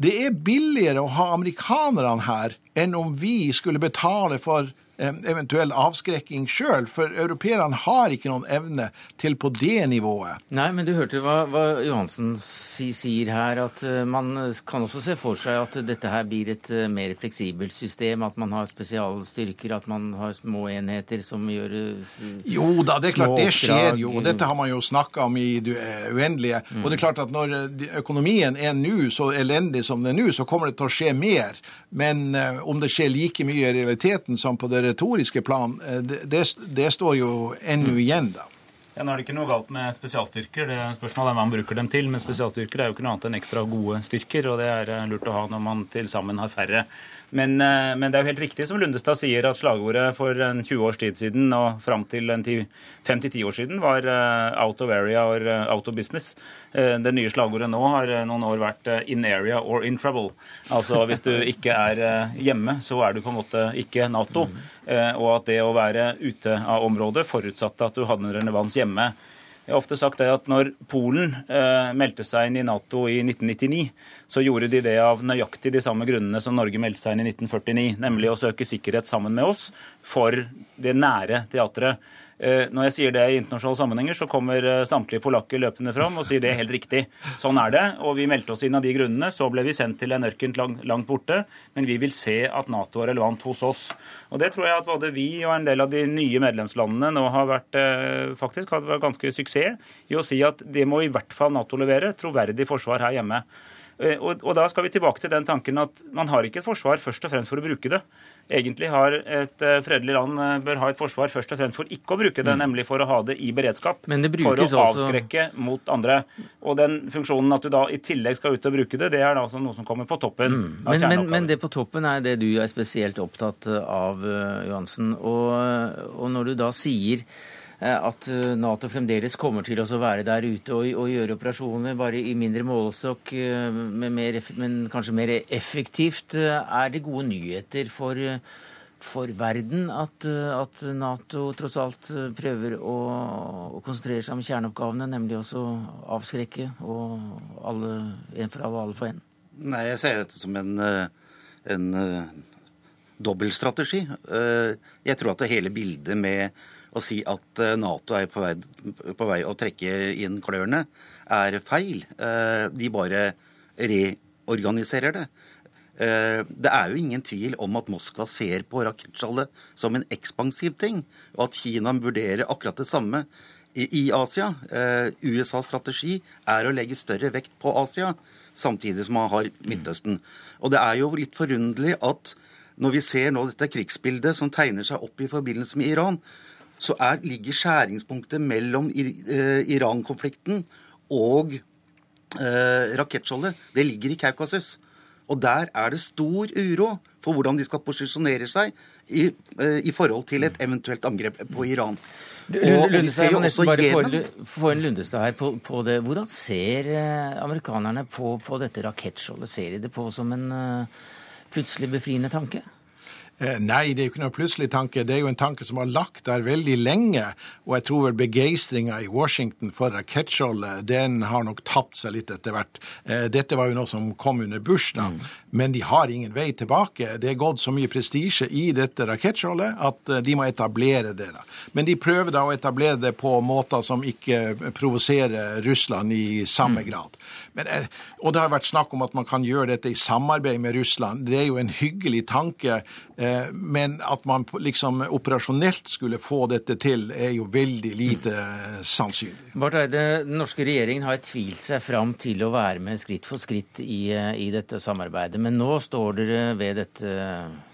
det er billigere å ha amerikanerne her enn om vi skulle betale for eventuell avskrekking sjøl, for europeerne har ikke noen evne til på det nivået. Nei, men du hørte hva, hva Johansen si, sier her, at eh, man kan også se for seg at dette her blir et eh, mer fleksibelt system, at man har spesialstyrker, at man har små enheter som gjør eh, Jo da, det er klart, det skjer jo. og Dette har man jo snakka om i det uendelige. Mm. Og det er klart at når økonomien er nå så elendig som den er nå, så kommer det til å skje mer. Men om det skjer like mye i realiteten som på det retoriske plan, eh, det, det, står jo ennå igjen, da. Ja, nå er det ikke noe galt med spesialstyrker. Det Spørsmålet er hva man bruker dem til. Men spesialstyrker er jo ikke noe annet enn ekstra gode styrker, og det er eh, lurt å ha når man til sammen har færre. Men, eh, men, det er jo helt riktig som Lundestad sier, at slagordet for en 20 års tid siden og fram til 5-10 år siden var eh, out of area or eh, out of business. Det nye slagordet nå har noen år vært in area or in trouble. Altså hvis du ikke er hjemme, så er du på en måte ikke Nato. Og at det å være ute av området forutsatte at du hadde en relevans hjemme. Jeg har ofte sagt det at når Polen eh, meldte seg inn i Nato i 1999, så gjorde de det av nøyaktig de samme grunnene som Norge meldte seg inn i 1949, nemlig å søke sikkerhet sammen med oss for det nære teatret. Eh, når jeg sier det i internasjonale sammenhenger, så kommer eh, samtlige polakker løpende fram og sier det er helt riktig. Sånn er det. Og vi meldte oss inn av de grunnene. Så ble vi sendt til en ørken langt borte. Men vi vil se at Nato er relevant hos oss. Og det tror jeg at både vi og en del av de nye medlemslandene nå har vært eh, faktisk har vært ganske suksess i å si at det må i hvert fall Nato levere. Troverdig forsvar her hjemme. Og, og, da skal vi tilbake til den tanken at man har ikke et forsvar først og fremst for å bruke det egentlig har et eh, fredelig land eh, bør ha et forsvar først og fremst for ikke å bruke det, mm. nemlig for å ha det i beredskap. for å avskrekke også... mot andre. Og den funksjonen at du da i tillegg skal ut og bruke det, det er da altså noe som kommer på toppen. Mm. Men, men, men, det på toppen er det du er spesielt opptatt av, eh, Johansen. Og, og når du da sier Eh, at eh, Nato fremdeles kommer til å være der ute og, og gjøre operasjoner bare i mindre målestokk, eh, men kanskje mer effektivt. Er det gode nyheter for, for verden at, at, Nato tross alt prøver å, å, konsentrere seg om kjerneoppgavene, nemlig også avskrekke og alle, en for alle, alle for en? Nei, jeg ser dette som en, en dobbeltstrategi. Jeg tror at det hele bildet med å si at eh, Nato er på vei, på vei å trekke inn klørne, er feil. Eh, de bare reorganiserer det. Eh, det er jo ingen tvil om at Moskva ser på rakettskjoldet som en ekspansiv ting, og at Kina vurderer akkurat det samme i Asia. USAs strategi er å legge større vekt på Asia, samtidig som man har Midtøsten. Og det er jo litt forunderlig at når vi ser nå dette krigsbildet som tegner seg opp i forbindelse med Iran, så er, ligger skjæringspunktet mellom eh, Iran-konflikten og eh, rakettskjoldet det ligger i Kaukasus. Og der er det stor uro for hvordan de skal posisjonere seg i, eh, i forhold til et eventuelt angrep på Iran. Og Lundestad, jeg må bare få en Lundestad her på, på, det. Hvordan ser eh, amerikanerne på, på dette rakettskjoldet? Ser de det på som en uh, plutselig befriende tanke? Eh, nei, det er jo ikke noe plutselig tanke. Det er jo en tanke som har lagt der veldig lenge. Og jeg tror vel begeistringa i Washington for rakettskjoldet, den har nok tapt seg litt etter hvert. Eh, dette var jo noe som kom under Bush, da. Mm. Men de har ingen vei tilbake. Det er gått så mye prestisje i dette rakettskjoldet at eh, de må etablere det. da. Men de prøver da å etablere det på måter som ikke provoserer Russland i samme mm. grad. Men, og det har vært snakk om at man kan gjøre dette i samarbeid med Russland. Det er jo en hyggelig tanke. Eh, men at man liksom operasjonelt skulle få dette til, er jo veldig lite sannsynlig. Barth Eide, den norske regjeringen har tvilt seg fram til å være med skritt for skritt i, eh, i dette samarbeidet. Men nå står dere ved dette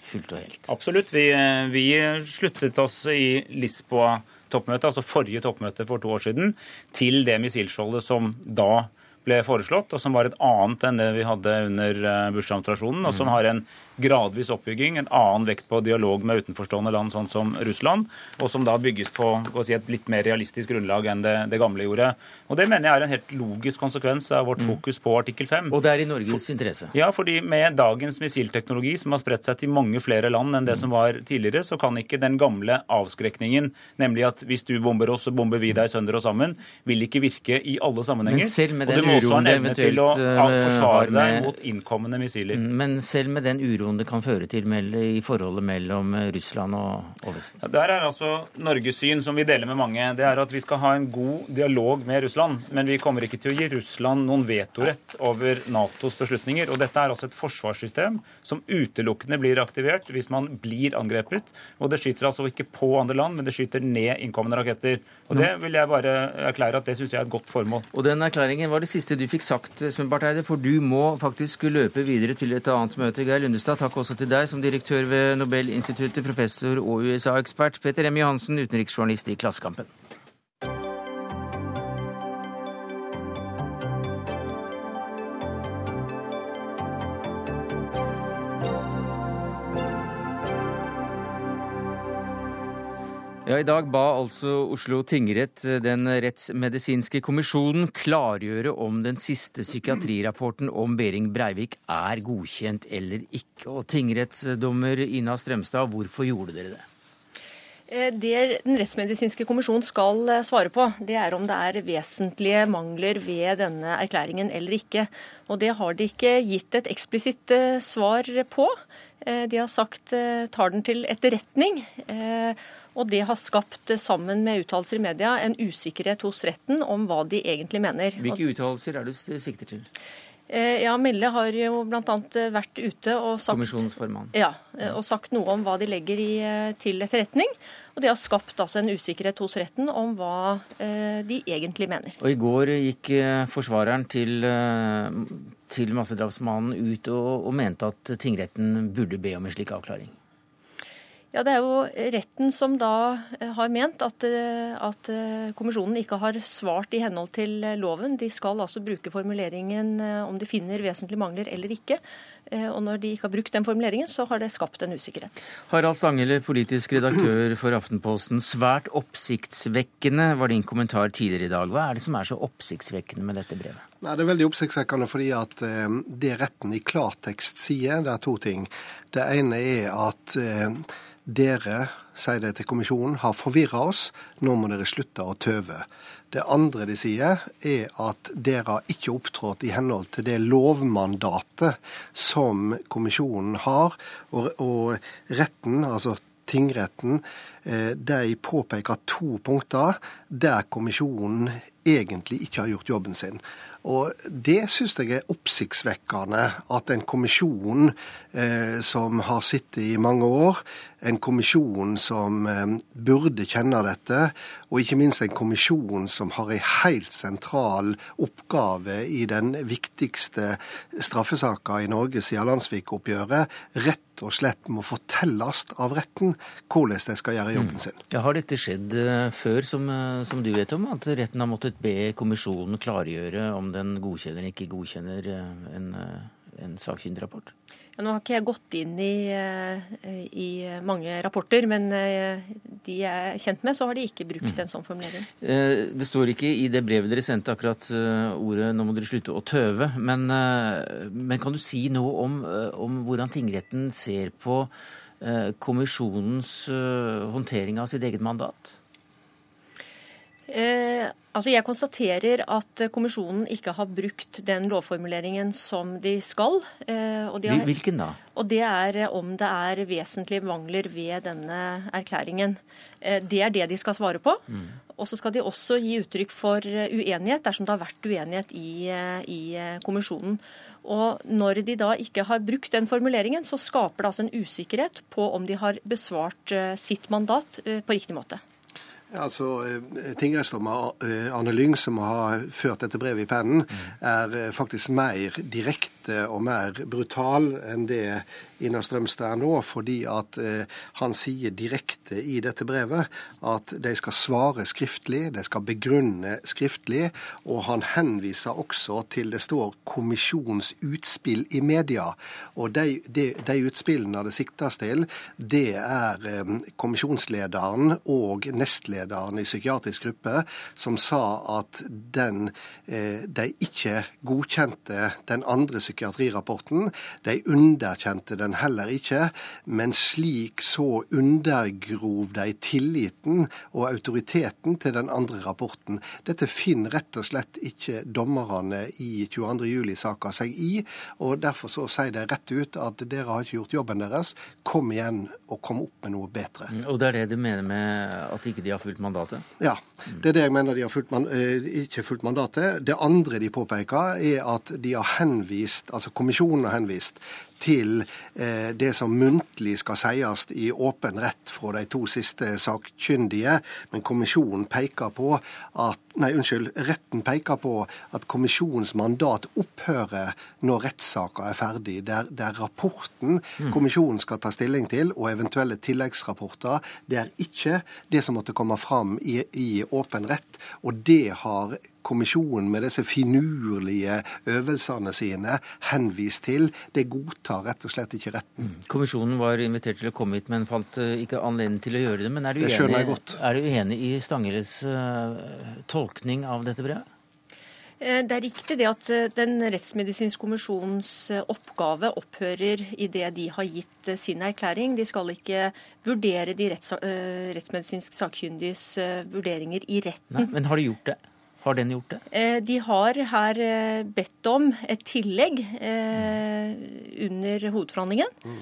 fullt og helt? Absolutt. Vi, eh, vi sluttet oss i Lisboa toppmøte, altså forrige toppmøte for to år siden, til det missilskjoldet som da ble foreslått, og som var et annet enn det vi hadde under Bush-administrasjonen, og som har en gradvis oppbygging, en annen vekt på dialog med utenforstående land, sånn som Russland, og som da bygges på si, et litt mer realistisk grunnlag enn det, det, gamle gjorde. Og Det mener jeg er en helt logisk konsekvens av vårt mm. fokus på artikkel 5. Og det er i Norges interesse? Ja, fordi med dagens missilteknologi, som har spredt seg til mange flere land enn det mm. som var tidligere, så kan ikke den gamle avskrekningen, nemlig at hvis du bomber oss, så bomber vi deg sønder og sammen, vil ikke virke i alle sammenhenger. Men selv med den og du må også ha en evne til å forsvare forsvare deg mot innkommende missiler. Mm, men selv med den uroen uroen det kan føre til i forholdet mellom eh, Russland og, og Vesten? Ja, der er altså Norges syn, som vi deler med mange, det er at vi skal ha en god dialog med Russland. Men vi kommer ikke til å gi Russland noen vetorett over Natos beslutninger. Og dette er altså et forsvarssystem som utelukkende blir aktivert hvis man blir angrepet. Og det skyter altså ikke på andre land, men det skyter ned innkommende raketter. Og det vil jeg bare erklære at det syns jeg er et godt formål. Og den erklæringen var det siste du fikk sagt, Espen Barth Eide, for du må faktisk løpe videre til et annet møte. Geir Lundestad, takk også til deg som direktør ved Nobelinstituttet, professor og USA-ekspert. Peter M. Johansen, utenriksjournalist i Klassekampen. Ja, I dag ba altså Oslo tingrett den rettsmedisinske kommisjonen klargjøre om den siste psykiatrirapporten om Behring Breivik er godkjent eller ikke. Og tingrettsdommer Ina Strømstad, hvorfor gjorde dere det? Eh, det Den rettsmedisinske kommisjonen skal eh, svare på, det er om det er vesentlige mangler ved denne erklæringen eller ikke. Og det har de ikke gitt et eksplisitt eh, svar på. De har sagt tar den til etterretning. Og det har skapt, sammen med uttalelser i media, en usikkerhet hos retten om hva de egentlig mener. Hvilke uttalelser er det du sikter til? Eh, ja, Melle har jo bl.a. Eh, vært ute og sagt, ja, eh, og sagt noe om hva de legger i, til etterretning. Og det har skapt altså en usikkerhet hos retten om hva de egentlig mener. Og I går gikk forsvareren til, til massedrapsmannen ut og, og mente at tingretten burde be om en slik avklaring. Ja, Det er jo retten som da eh, har ment at, eh, at, eh, kommisjonen ikke har svart i henhold til loven. De skal altså bruke formuleringen om de finner vesentlige mangler eller ikke. Og når de ikke har brukt den formuleringen, så har det skapt en usikkerhet. Harald Stanghelle, politisk redaktør for Aftenposten. Svært oppsiktsvekkende var din kommentar tidligere i dag. Hva er det som er så oppsiktsvekkende med dette brevet? Nei, Det er veldig oppsiktsvekkende fordi at det retten i klartekst sier, det er to ting. Det ene er at dere, sier de til kommisjonen, har forvirra oss, nå må dere slutte å tøve. Det andre de sier, er at dere har ikke opptrådt i henhold til det lovmandatet som kommisjonen har, og, og retten, altså tingretten, eh, de påpeker to punkter der kommisjonen egentlig ikke har gjort jobben sin. Og Det syns jeg er oppsiktsvekkende at en kommisjon eh, som har sittet i mange år, en kommisjon som eh, burde kjenne dette, og ikke minst en kommisjon som har en helt sentral oppgave i den viktigste straffesaka i Norge siden Landsvik-oppgjøret, rett og slett må fortelles av retten hvordan de skal gjøre jobben mm. sin. Ja, har dette skjedd uh, før, som, uh, som, du vet om, at retten har måttet be kommisjonen klargjøre om den godkjenner eller ikke godkjenner uh, en, en sakkyndig rapport? Nå har ikke jeg gått inn i, eh, i, mange rapporter, men eh, de jeg er kjent med, så har de ikke brukt mm. en sånn formulering. Eh, det står ikke i det brevet dere sendte akkurat ordet 'nå må dere slutte å tøve'. Men, men kan du si noe om, om hvordan tingretten ser på kommisjonens håndtering av sitt eget mandat? Eh, altså jeg konstaterer at kommisjonen ikke har brukt den lovformuleringen som de skal. Eh, de har, Hvilken da? Og Det er om det er vesentlige mangler ved denne erklæringen. Eh, det er det de skal svare på. Mm. Og så skal de også gi uttrykk for uenighet dersom det har vært uenighet i, i kommisjonen. Og Når de da ikke har brukt den formuleringen, så skaper det altså en usikkerhet på om de har besvart sitt mandat på riktig måte. Altså, eh, Tingrettsdommer eh, Arne Lyng, som har ført dette brevet i pennen, er eh, faktisk mer direkte og mer brutal enn det Ina Strømstad er nå, fordi at han sier direkte i dette brevet at de skal svare skriftlig, de skal begrunne skriftlig, og han henviser også til det står kommisjonsutspill i media. Og de, de, de utspillene det siktes til, det er kommisjonslederen og nestlederen i psykiatrisk gruppe, som sa at den, eh, de ikke godkjente den andre psykiatrirapporten. De underkjente den heller ikke, men slik så undergrov de tilliten og autoriteten til den andre rapporten. Dette finner rett og slett ikke dommerne i 22. juli-saka seg i, og derfor så sier de rett ut at dere har ikke gjort jobben deres, kom igjen og kom opp med noe bedre. Og det er det du mener med at ikke de har fulgt mandatet? Ja, det er det jeg mener de har fulgt man, eh, ikke fulgt mandatet. Det andre de påpeker, er at de har henvist, altså kommisjonen har henvist til eh, det som muntlig skal sies i åpen rett fra de to siste sakkyndige, men kommisjonen peker på at Nei, unnskyld, retten peker på at kommisjonens mandat opphører når rettssaka er ferdig. Der, der er rapporten mm. kommisjonen skal ta stilling til, og eventuelle tilleggsrapporter. Det er ikke det som måtte komme fram i, i åpen rett, og det har kommisjonen med disse finurlige øvelsene sine henvist til. Det godtar rett og slett ikke retten. Mm. Kommisjonen var invitert til å komme hit, men fant eh, ikke anledning til å gjøre det. Men er du, det enig, er du enig i Stangeles uh, tolkning av dette brevet? Eh, det er riktig det at Den rettsmedisinske kommisjonens oppgave opphører i det de har gitt sin erklæring. De skal ikke vurdere de retts, rettsmedisinsk sakkyndiges vurderinger i retten. Nei, men har de gjort det? Har den gjort det? Eh, de har her eh, bedt om et tillegg under hovedforhandlingen. Mm.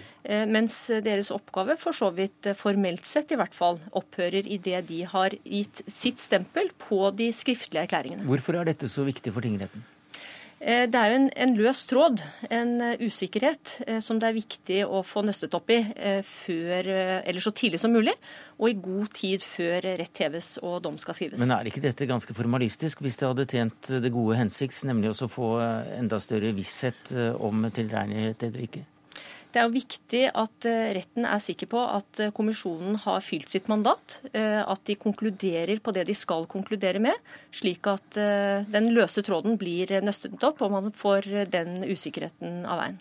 Mens deres oppgave for så vidt formelt sett i hvert fall opphører i det de har gitt sitt stempel på de skriftlige erklæringene. Hvorfor er dette så viktig for tingretten? Eh, det er jo en, en, løs tråd, en eh, usikkerhet, eh, som det er viktig å få nøstet opp i før, eller så tidlig som mulig, og i god tid før rett heves og dom skal skrives. Men er ikke dette ganske formalistisk, hvis det hadde tjent det gode hensikts, nemlig å få enda større visshet om tilregnelighet eller ikke? Det er viktig at eh, retten er sikker på at eh, kommisjonen har fylt sitt mandat. Eh, at de konkluderer på det de skal konkludere med, slik at den løse tråden blir nøstet opp og man får den usikkerheten av veien.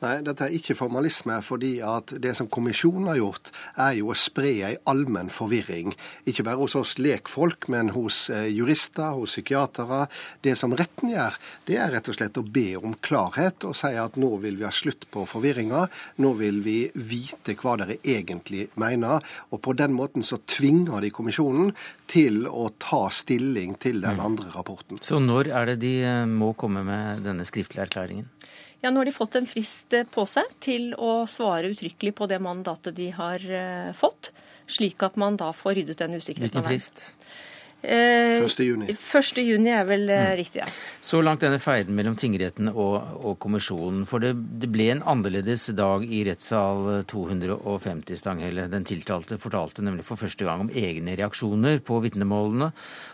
Nei, dette er ikke formalisme, fordi at det som kommisjonen har gjort, er jo å spre ei allmenn forvirring. Ikke bare hos oss lekfolk, men hos eh, jurister, hos psykiatere. Det som retten gjør, det er rett og slett å be om klarhet og si at nå vil vi ha slutt på forvirringa. Nå vil vi vite hva dere egentlig mener. Og på den måten så tvinger de kommisjonen til å ta stilling til den mm. andre rapporten. Så når er det de eh, må komme med denne skriftlige erklæringen? Ja, Nå har de fått en frist eh, på seg til å svare uttrykkelig på det mandatet de har eh, fått, slik at man da får ryddet den usikkerheten av. Hvilken frist? Eh, 1. juni. 1. juni er vel eh, mm. riktig, ja. Så langt denne feiden mellom tingretten og, og kommisjonen. For det, det, ble en annerledes dag i rettssal 250, Stanghelle. Den tiltalte fortalte nemlig for første gang om egne reaksjoner på vitnemålene,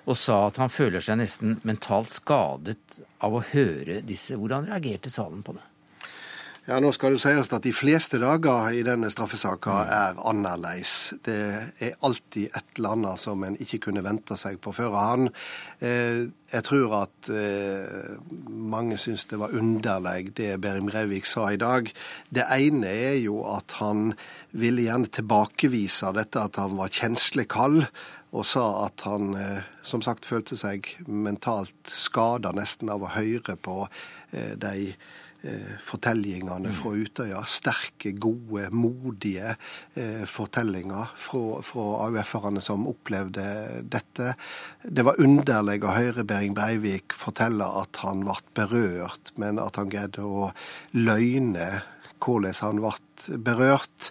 og sa at han føler seg nesten mentalt skadet av å høre disse. Hvordan reagerte salen på det? Ja, Nå skal det sies at de fleste dager i denne straffesaka er annerledes. Det er alltid et eller annet som en ikke kunne vente seg på forhånd. Eh, jeg tror at eh, mange syns det var underlig det Berim Breivik sa i dag. Det ene er jo at han ville gjerne tilbakevise dette at han var kjenslig kald og sa at han eh, som sagt følte seg mentalt skada nesten av å høre på de fortellingene fra Utøya. Sterke, gode, modige eh, fortellinger fra, fra AUF-erne som opplevde dette. Det var underlig å høre Behring Breivik fortelle at han ble berørt, men at han greide å løgne hvordan han ble berørt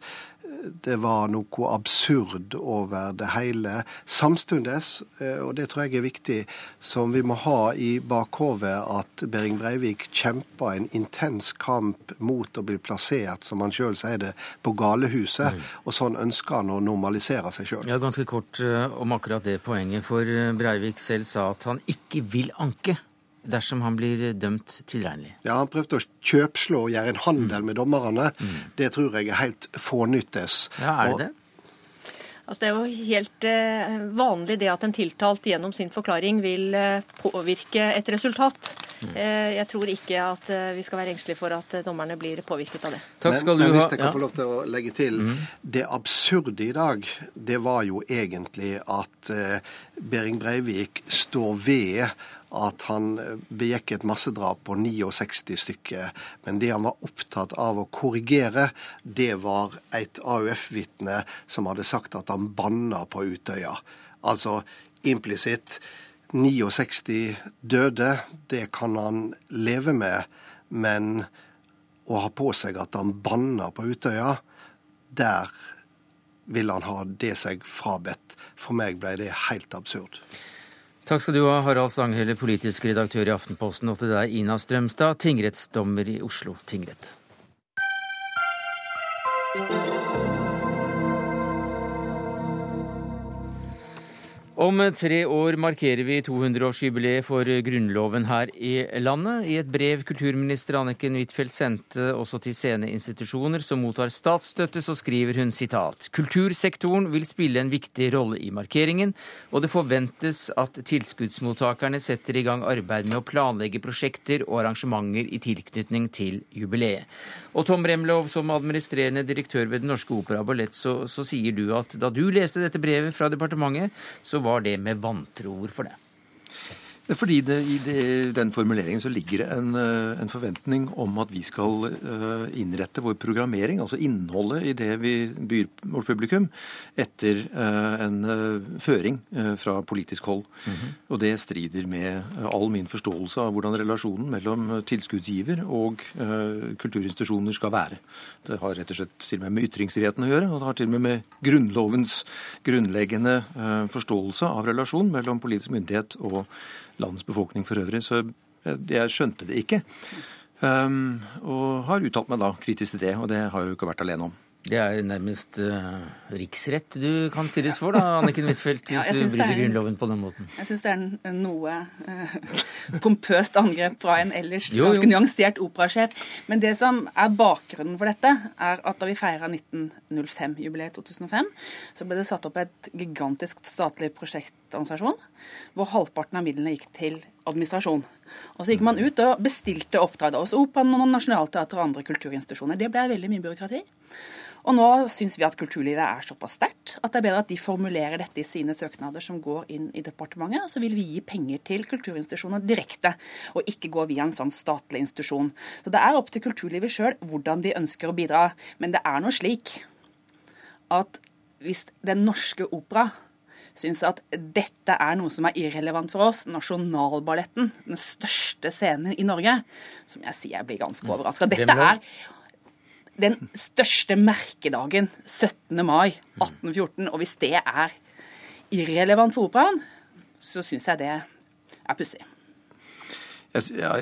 det var noe absurd over det hele. Samtidig, eh, og det tror jeg er viktig, som vi må ha i bakhodet at Behring Breivik kjempa en intens kamp mot å bli plassert, som han sjøl sier det, på galehuset. Mm. Og sånn ønsker han å normalisere seg sjøl. Ja, ganske kort eh, om akkurat det poenget, for eh, Breivik selv sa at han ikke vil anke dersom han blir dømt tilregnelig. Ja, Han prøvde å kjøpslå og gjøre en handel mm. med dommerne. Mm. Det tror jeg er helt fånyttes. Ja, er det det? Altså, det er jo helt eh, vanlig det at en tiltalt gjennom sin forklaring vil eh, påvirke et resultat. Mm. Eh, jeg tror ikke at eh, vi skal være engstelige for at eh, dommerne blir påvirket av det. Takk skal men, du men hvis jeg kan ja. få lov til å legge til. Mm. Det absurde i dag, det var jo egentlig at eh, Behring Breivik står ved at han eh, begikk et massedrap på 69 stykker. Men det han var opptatt av å korrigere, det var et AUF-vitne som hadde sagt at han banna på Utøya. Altså implisitt 69 døde, det kan han leve med, men å ha på seg at han banna på Utøya, der vil han ha det seg frabedt. For meg ble det helt absurd. Takk skal du ha, Harald Stanghelle, politisk redaktør i Aftenposten, og til deg, Ina Strømstad, tingrettsdommer i Oslo tingrett. Om tre år markerer vi 200-årsjubileet for Grunnloven her i landet. I et brev kulturminister Anniken Huitfeldt sendte også til sceneinstitusjoner som mottar statsstøtte, så skriver hun sitat Kultursektoren vil spille en viktig rolle i markeringen, og det forventes at tilskuddsmottakerne setter i gang arbeid med å planlegge prosjekter og arrangementer i tilknytning til jubileet. Og Tom Remlov, som administrerende direktør ved Den Norske Opera og Ballett, så, så sier du at da du leste dette brevet fra departementet, så var det med vantro. Hvorfor det? Fordi det, I det, den formuleringen så ligger det en, eh, en, forventning om at vi skal uh, innrette vår programmering, altså innholdet i det vi byr vårt publikum, etter uh, en føring fra politisk hold. Mm -hmm. Og det strider med all min forståelse av hvordan relasjonen mellom tilskuddsgiver og kulturinstitusjoner skal være. Det har rett og slett til og med med ytringsfriheten å gjøre, og det har til og med med Grunnlovens grunnleggende forståelse av relasjonen mellom politisk myndighet og landets befolkning for øvrig. Så jeg skjønte det ikke. Um, og har uttalt meg da kritisk til det, og det har jeg jo ikke vært alene om. Det er nærmest uh, riksrett du kan stilles for, da, Anniken Huitfeldt, hvis ja, du bryter en, Grunnloven på den måten. Jeg syns det er en, noe uh, <laughs> pompøst angrep fra en ellers jo, ganske jo. nyansert operasjef. Men det som er bakgrunnen for dette, er at da vi feira 1905-jubileet 2005, så ble det satt opp et gigantisk statlig prosjektorganisasjon, hvor halvparten av midlene gikk til administrasjon. Og Så gikk man ut og bestilte oppdrag hos Operaen og Nationaltheatret og andre kulturinstitusjoner. Det ble veldig mye byråkrati. Og nå syns vi at kulturlivet er såpass sterkt at det er bedre at de formulerer dette i sine søknader som går inn i departementet. Så vil vi gi penger til kulturinstitusjoner direkte, og ikke gå via en sånn statlig institusjon. Så det er opp til kulturlivet sjøl hvordan de ønsker å bidra. Men det er nå slik at hvis Den norske opera syns at dette er noe som er irrelevant for oss, Nasjonalballetten, den største scenen i Norge, som jeg sier jeg blir ganske overraska. Dette er den største merkedagen, 17. mai 1814. Og hvis det er irrelevant for operaen, så syns jeg det er pussig. Ja,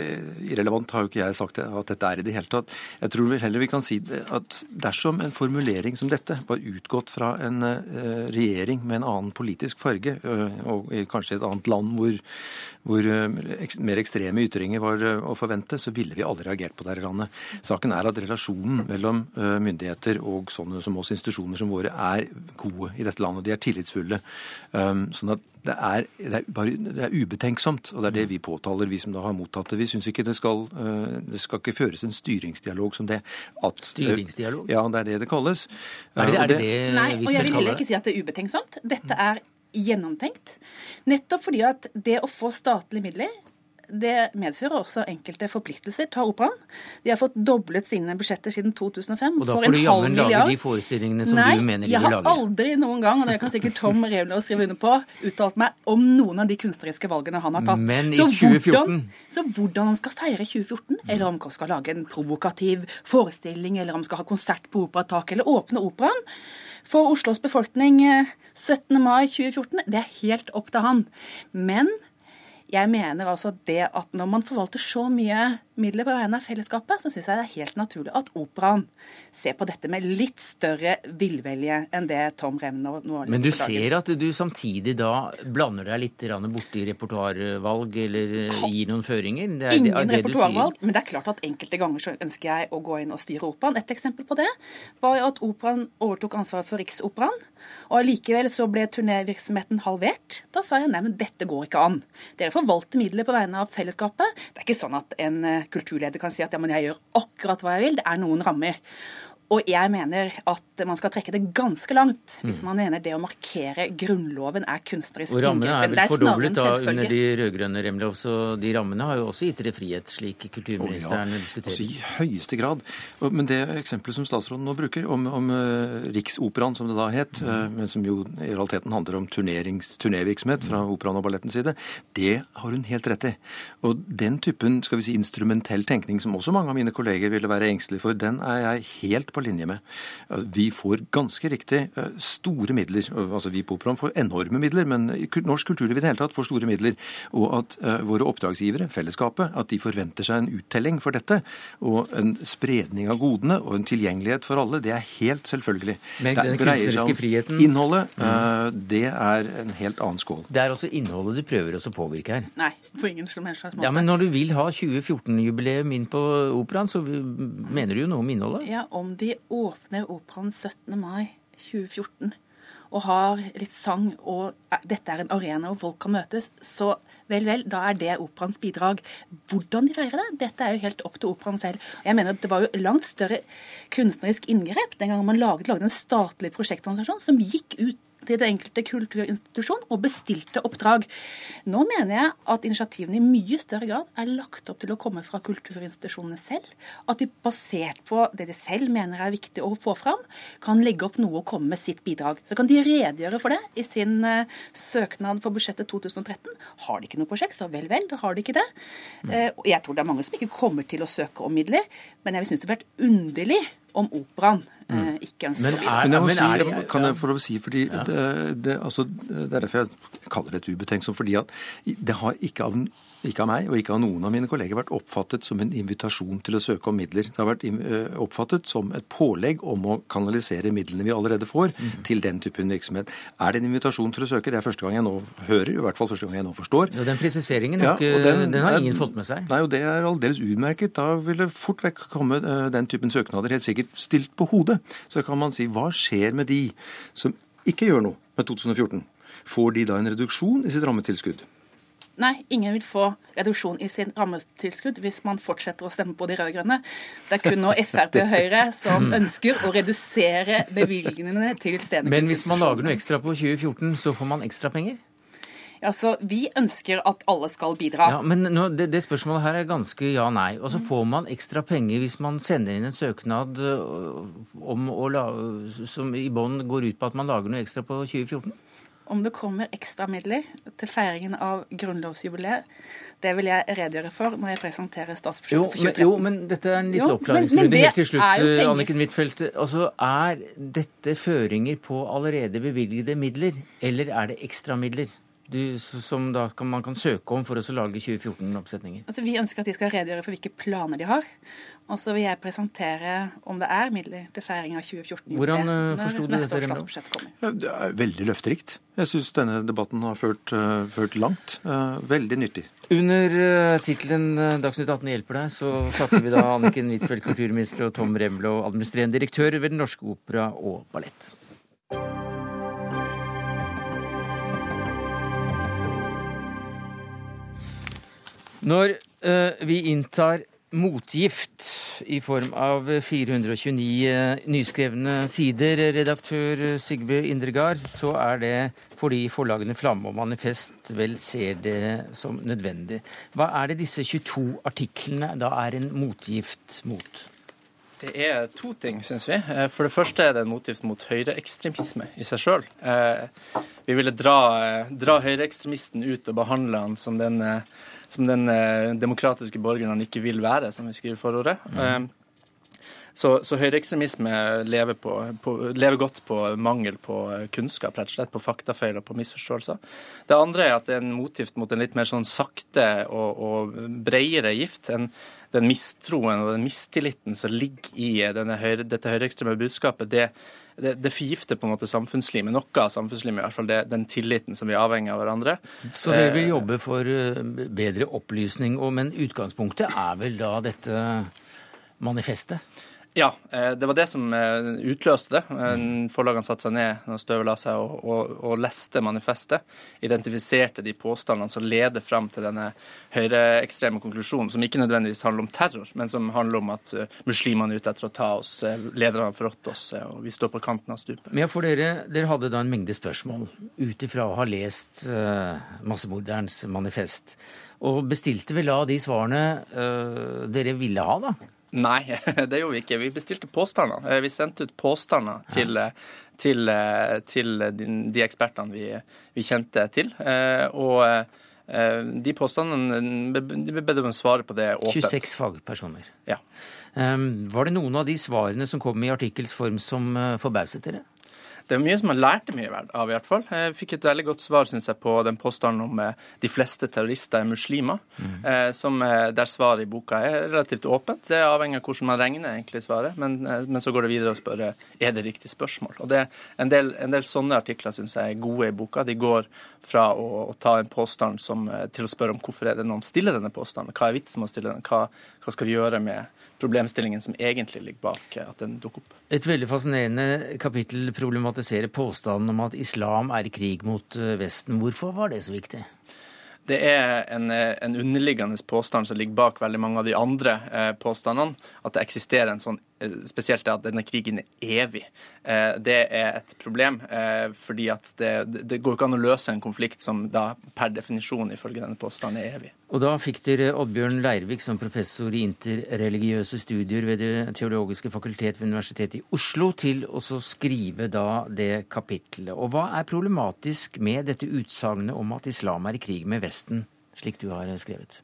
irrelevant har jo ikke jeg sagt at dette er i det hele tatt. Jeg tror vel heller vi kan si at dersom en formulering som dette var utgått fra en eh, regjering med en annen politisk farge, og kanskje et annet land hvor, hvor eh, mer ekstreme ytringer var å forvente, så ville vi aldri reagert på det her landet. Saken er at relasjonen mellom myndigheter og sånne som oss, institusjoner som våre, er gode i dette landet. De er tillitsfulle. Sånn at det er, det, er bare, det er, ubetenksomt, og det er det vi påtaler, vi som da har mottatt det. Vi syns ikke det skal, eh, det skal ikke føres en styringsdialog som det. At, styringsdialog? Ja, det er det det kalles. Er det, er det, det Nei, og jeg vil heller ikke si at det er ubetenksomt. Dette er gjennomtenkt. Nettopp fordi at det å få statlige midler det medfører også enkelte forpliktelser. Ta operaen. De har fått doblet sine budsjetter siden 2005. Og da får du jammen lage de forestillingene som Nei, du mener de vil lage. Nei, jeg har aldri noen gang, og det kan sikkert Tom Revler skrive under på, uttalt meg om noen av de kunstneriske valgene han har tatt. Men i så 2014 hvordan, Så hvordan han skal feire 2014, eller om han skal lage en provokativ forestilling, eller om han skal ha konsert på Operataket, eller åpne operaen for Oslos befolkning 17. Eh, mai 2014, det er helt opp til han. Men jeg mener altså det at når man forvalter så mye midler på vegne av fellesskapet, så syns jeg det er helt naturlig at operaen ser på dette med litt større villvelje enn det Tom Remner nå har Men du ser at du samtidig da blander deg litt borti repertoarvalg eller gir noen føringer? Det er, Ingen det, det repertoarvalg, men det er klart at enkelte ganger så ønsker jeg å gå inn og styre operaen. Et eksempel på det var at operaen overtok ansvaret for Riksoperaen, og allikevel så ble turnévirksomheten halvert. Da sa jeg nei, men dette går ikke an. Dere forvalter midler på vegne av fellesskapet. Det er ikke sånn at en eh, kulturleder kan si at ja, men jeg gjør akkurat hva jeg vil. Det er noen rammer. Og jeg mener at man skal trekke det ganske langt hvis mm. man mener det å markere Grunnloven er kunstnerisk Og rammene er vel fordoblet da under de rød-grønne Remle. så de rammene har jo også gitt dere frihet, slik kulturministeren oh, ja. diskuterer. Altså, I høyeste grad. Men det eksempelet som statsråden nå bruker, om, om uh, Riksoperaen, som det da het, uh, men som jo i realiteten handler om turnévirksomhet fra operaen og ballettens side, det har hun helt rett i. Og den typen skal vi si, instrumentell tenkning som også mange av mine kolleger ville være engstelige for, den er jeg helt på linje med. Vi får ganske riktig eh, store midler. Altså Vi på Operaen får enorme midler, men norsk kulturliv i det hele tatt får store midler. Og at uh, våre oppdragsgivere, fellesskapet, at de forventer seg en uttelling for dette. Og en spredning av godene og en tilgjengelighet for alle, det er helt selvfølgelig. Men den kunstneriske friheten Innholdet, mm. det er en helt annen skål. Det er også innholdet du prøver å påvirke her. Nei, på ingen som helst måte. Ja, Men når du vil ha 2014-jubileum inn på Operaen, så mener du jo noe om innholdet? Ja, om de åpner Operaen 17. mai 2014 og har litt sang, og dette er en arena hvor folk kan møtes, så vel, vel, da er det operaens bidrag. Hvordan de feirer det, dette er jo helt opp til operaen selv. Jeg mener at Det var jo langt større kunstnerisk inngrep den gangen man laget, laget en statlig prosjektorganisasjon som gikk ut til det enkelte kulturinstitusjon og bestilte oppdrag. Nå mener jeg at initiativene i mye større grad er lagt opp til å komme fra kulturinstitusjonene selv. At de basert på det de selv mener er viktig å få fram, kan legge opp noe og komme med sitt bidrag. Så kan de redegjøre for det i sin uh, søknad for budsjettet 2013. Har de ikke noe prosjekt, så vel, vel, da har de ikke det. Uh, jeg tror det er mange som ikke kommer til å søke om midler, men jeg vil synes det har vært underlig om operaen mm. ikke ønsker men, å bidra. Men, men er, det, kan jeg få lov å si, fordi ja. det, det, altså, det, er derfor jeg kaller det et ubetenksomt. fordi at det har ikke av ikke av meg og ikke av noen av mine kolleger, vært oppfattet som en invitasjon til å søke om midler. Det har vært eh, oppfattet som et pålegg om å kanalisere midlene vi allerede får, mm. til den typen virksomhet. Er det en invitasjon til å søke? Det er første gang jeg nå hører, i hvert fall første gang jeg nå forstår. Ja, den presiseringen ja, den, den, har ingen fått med seg. Nei, og det er aldeles utmerket. Da vil det fort vekk komme uh, den typen søknader helt sikkert stilt på hodet. Så kan man si hva skjer med de som ikke gjør noe med 2014? Får de da en reduksjon i sitt rammetilskudd? Nei, ingen vil få reduksjon i sin rammetilskudd hvis man fortsetter å stemme på de rød-grønne. Det er kun nå <laughs> Frp og Høyre som mm. ønsker å redusere bevilgningene til stedene. Men hvis man lager noe ekstra på 2014, så får man ekstra penger? Altså, Vi ønsker at alle skal bidra. Ja, Men nå, det, det, spørsmålet her er ganske ja-nei. Og så får man ekstra penger hvis man sender inn en søknad øh, om la, som i bånn går ut på at man lager noe ekstra på 2014? Om det kommer ekstra midler til feiringen av grunnlovsjubileet, det vil jeg redegjøre for når jeg presenterer statsbudsjettet for 2013. Jo, men dette er en liten oppklaringsrunde helt til slutt, Anniken Huitfeldt. Altså, er dette føringer på allerede bevilgede midler, eller er det ekstra Du, som da kan, man kan søke om for å lage 2014-oppsetninger? Altså, vi ønsker at de skal redegjøre for hvilke planer de har. Og så vil jeg presentere om det er midler til feiring av 2014. Hvordan uh, forsto du dette? Ja, det er veldig løfterikt. Jeg syns denne debatten har ført, uh, ført langt. Uh, veldig nyttig. Under uh, tittelen 'Dagsnytt 18 hjelper deg', så satte vi da Anniken Huitfeldt, kulturminister, og Tom Remlo, administrerende direktør ved Den norske opera og ballett. Når uh, vi inntar motgift i form av 429 eh, nyskrevne sider, redaktør Sigve Indregard, så er det fordi forlagene Flamme og Manifest vel ser det som nødvendig. Hva er det disse 22 artiklene da er en motgift mot? Det er to ting, syns vi. Eh, for det første er det en motgift mot høyreekstremisme i seg sjøl. Vi ville dra, dra høyreekstremisten ut og behandle han som den som den eh, demokratiske borgeren han ikke vil være, som vi skriver i forordet. Mm. Så, så høyreekstremisme lever, lever, godt på mangel på kunnskap, rett og slett, på faktafeil og på misforståelser. Det andre er at det er en motgift mot en litt mer sånn sakte og, og bredere gift. enn den mistroen og den mistilliten som ligger i høyre, dette høyreekstreme budskapet, det, det, det forgifter på en måte samfunnslivet. Noe av samfunnslivet, i hvert fall det, den tilliten som vi er avhengig av hverandre. Så dere vil eh, jobbe for eh, bedre opplysning, men utgangspunktet er vel da dette manifestet? Ja, eh, det var det som eh, utløste det. Eh, forlagene satte seg ned når støvet la seg og, og, og, leste manifestet. Identifiserte de påstandene som leder fram til denne høyreekstreme konklusjonen, som ikke nødvendigvis handler om terror, men som handler om at muslimene er ute etter å ta oss, lederne har forrådt oss, og vi står på kanten av stupet. Men ja, for dere, dere hadde da en mengde spørsmål ut ifra å ha lest uh, massemorderens manifest, og bestilte vel da de svarene uh, dere ville ha, da? Nei, <laughs> det gjorde vi ikke. Vi bestilte påstander. Eh, vi sendte ut påstander til, eh, til, eh, til de ekspertene vi, vi, kjente til. Og de påstandene de ble om å svare på det åpent. 26 fagpersoner. Ja. Var det noen av de svarene som kom i artikkels form som forbauset dere? Det er mye som man lærte mye av, i hvert fall. Jeg fikk et veldig godt svar synes jeg, på den påstanden om eh, de fleste terrorister er muslimer, mm. eh, som, eh, der svaret i boka er relativt åpent. Det avhenger av hvordan man regner egentlig svaret, men, eh, men så går det videre og spør er det riktig spørsmål. Og det, en, del, en del sånne artikler syns jeg er gode i boka. De går fra å, å ta en påstand som, til å spørre om hvorfor er det noen stiller denne påstanden. Hva er vitsen med å stille den? Hva, hva skal vi gjøre med problemstillingen som egentlig ligger bak at den dukker opp. Et veldig fascinerende kapittel problematiserer påstanden om at islam er i krig mot eh, Vesten. Hvorfor var det så viktig? Det er en, eh, en underliggende påstand som ligger bak veldig mange av de andre eh, påstandene. At det eksisterer en sånn spesielt at denne krigen er evig. Det er et problem, fordi at det, det går ikke an å løse en konflikt som da per definisjon ifølge denne påstanden er evig. Og da fikk dere Oddbjørn Leirvik som professor i interreligiøse studier ved Det teologiske fakultet ved Universitetet i Oslo til å skrive da det kapitlet. Og hva er problematisk med dette utsagnet om at islam er i krig med Vesten, slik du har skrevet?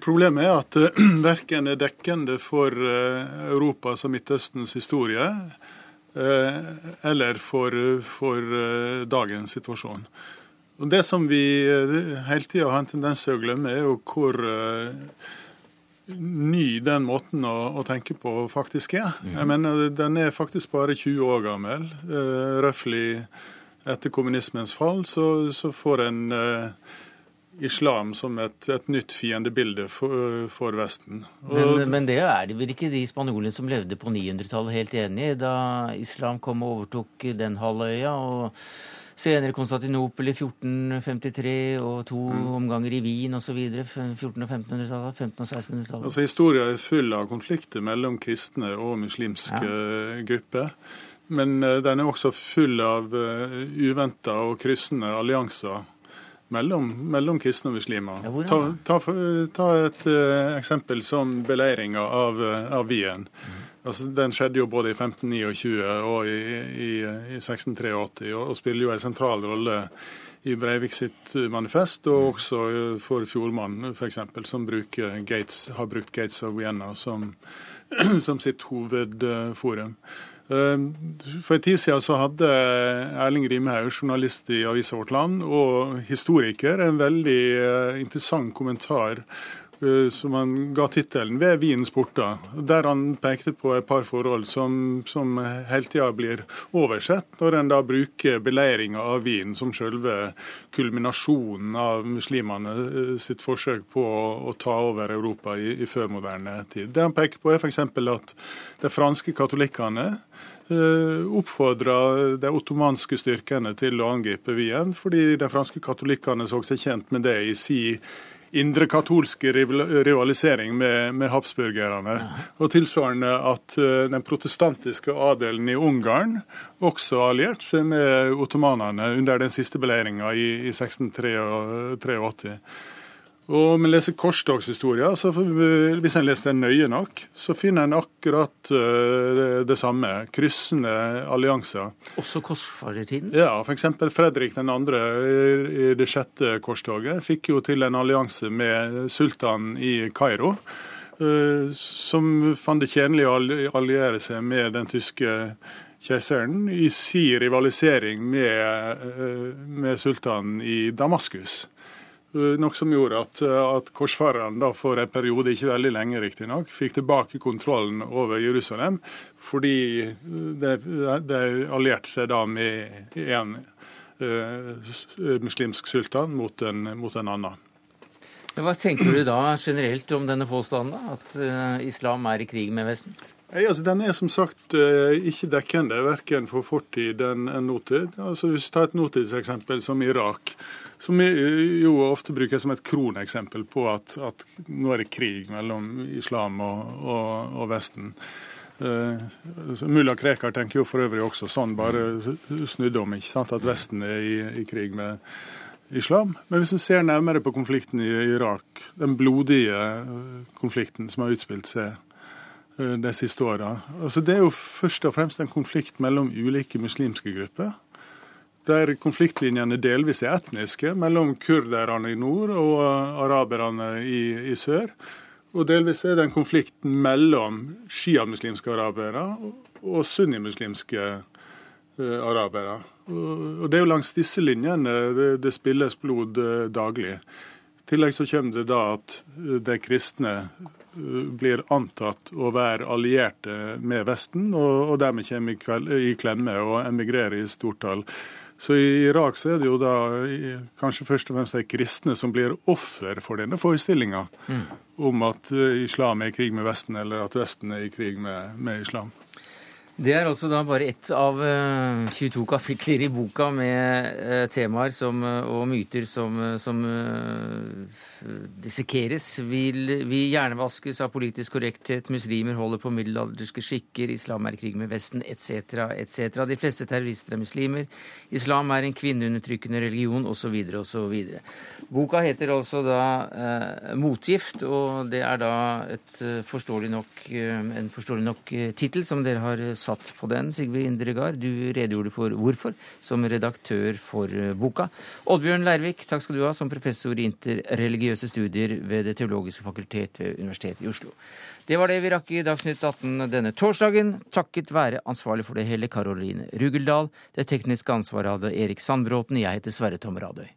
Problemet er at uh, <clears throat> verken er dekkende for uh, Europas og Midtøstens historie uh, eller for, for dagens situasjon. Og Det som vi eh, hele tida har en tendens til å glemme, er jo hvor ny den måten å, å, tenke på faktisk er. Jeg mener, Den er faktisk bare 20 år gammel. Uh, Røftlig etter kommunismens fall så, så får en uh, islam som et, et nytt fiendebilde for, for Vesten. Men, men, det er det vel ikke de spanjolene som levde på 900-tallet helt enig i, da islam kom og overtok den halvøya? og Senere Konstantinopel i 1453 og to mm. omganger i Wien osv. 1400- og 1500-tallet, 1500- og 1600-tallet. Altså, Historia er full av konflikter mellom kristne og muslimske ja. grupper. Men uh, den er også full av uh, eh, uventa og kryssende allianser mellom, mellom kristne og muslimer. Ja, ta, ta, ta, et uh, eksempel som beleiringa av, av Wien. Mm. Altså, den skjedde jo både i 1529 og i, i, i 1683, og, og, spiller jo en sentral rolle i Breivik sitt manifest, og mm. også for Fjordmann f.eks., som Gates, har brukt Gates of Vienna som, <clears throat> som sitt hovedforum. Ehm, for en tid siden så hadde Erling Rimhaug, journalist i avisa Vårt Land, og historiker, en veldig eh, interessant kommentar som han ga tittelen 'Ved Wiens porter', der han pekte på et par forhold som, som hele tida blir oversett, når en da bruker beleiringa av Wien som selve kulminasjonen av muslimene eh, sitt forsøk på å, å ta over Europa i, i førmoderne tid. Det han peker på, er f.eks. at de franske katolikkene eh, oppfordra de ottomanske styrkene til å angripe Wien, fordi de franske katolikkene så seg tjent med det i si indrekatolske rivalisering med, med habsburgerne. Og tilsvarende at eh, den protestantiske adelen i Ungarn også allierte seg med ottomanene under den siste beleiringa i, i 1683. Og om en leser korstogshistoria, så hvis en leser den nøye nok, så finner en akkurat uh, det samme. Kryssende allianser. Også korsfarertiden? Ja, f.eks. Fredrik 2. i det sjette korstoget fikk jo til en allianse med sultanen i Kairo. Uh, som fant det tjenlig å alliere seg med den tyske keiseren i sin rivalisering med, uh, med sultanen i Damaskus. Eh, noe som gjorde at, eh, at korsfarerne for en periode, ikke veldig lenge riktignok, fikk tilbake kontrollen over Jerusalem, fordi de, de allierte seg da med en uh, muslimsk sultan mot en, mot en annen. Hva tenker du da generelt om denne påstanden, at uh, islam er i krig med Vesten? Nei, altså, den er som sagt uh, ikke dekkende, verken for fortid enn nåtid. Altså, hvis vi tar et nåtidseksempel som Irak, som jo ofte brukes som et kroneksempel på at, at, nå er det krig mellom islam og, og, og Vesten. Uh, Mulla Krekar tenker jo for øvrig også sånn, bare snudd om, ikke sant, at Vesten er i, i krig med islam. Men hvis en ser nærmere på konflikten i Irak, den blodige eh, konflikten som har utspilt seg uh, de siste åra altså, Det er jo først og fremst en konflikt mellom ulike muslimske grupper der konfliktlinjene delvis er etniske, mellom kurderne i nord og araberne i, i sør. Og delvis er det en konflikt mellom sjiamuslimske arabere og sunnimuslimske uh, arabere. Og, Det er jo langs disse linjene det, det spilles blod uh, daglig. I tillegg så kommer det da at de kristne blir antatt å være allierte med Vesten, og, og dermed kommer i, i klemme og emigrerer i stort tall. Så i Irak så er det jo da kanskje først og fremst de kristne som blir offer for denne forestillinga mm. om at eh, islam er i krig med Vesten, eller at Vesten er i krig med, med islam. Det er også da bare ett av 22 kapitler i boka med temaer som, og myter som, som dissekeres. Vi, vi hjernevaskes av politisk korrekthet, muslimer holder på middelalderske skikker, islam er krig med Vesten, etc., etc. De fleste terrorister er muslimer. Islam er en kvinneundertrykkende religion, osv., osv. Boka heter altså da eh, 'Motgift', og det er da et forståelig nok, en forståelig nok tittel som dere har satt satt på den, Sigve Indregard. Du redegjorde for hvorfor som redaktør for eh, boka. Oddbjørn Leirvik, takk skal du ha som professor i interreligiøse studier ved Det teologiske fakultet ved Universitetet i Oslo. Det var det vi rakk i Dagsnytt 18 denne torsdagen, takket være ansvarlig for det hele Karoline Rugeldal. Det tekniske ansvaret hadde Erik Sandbråten. Jeg heter Sverre Tom Radøy.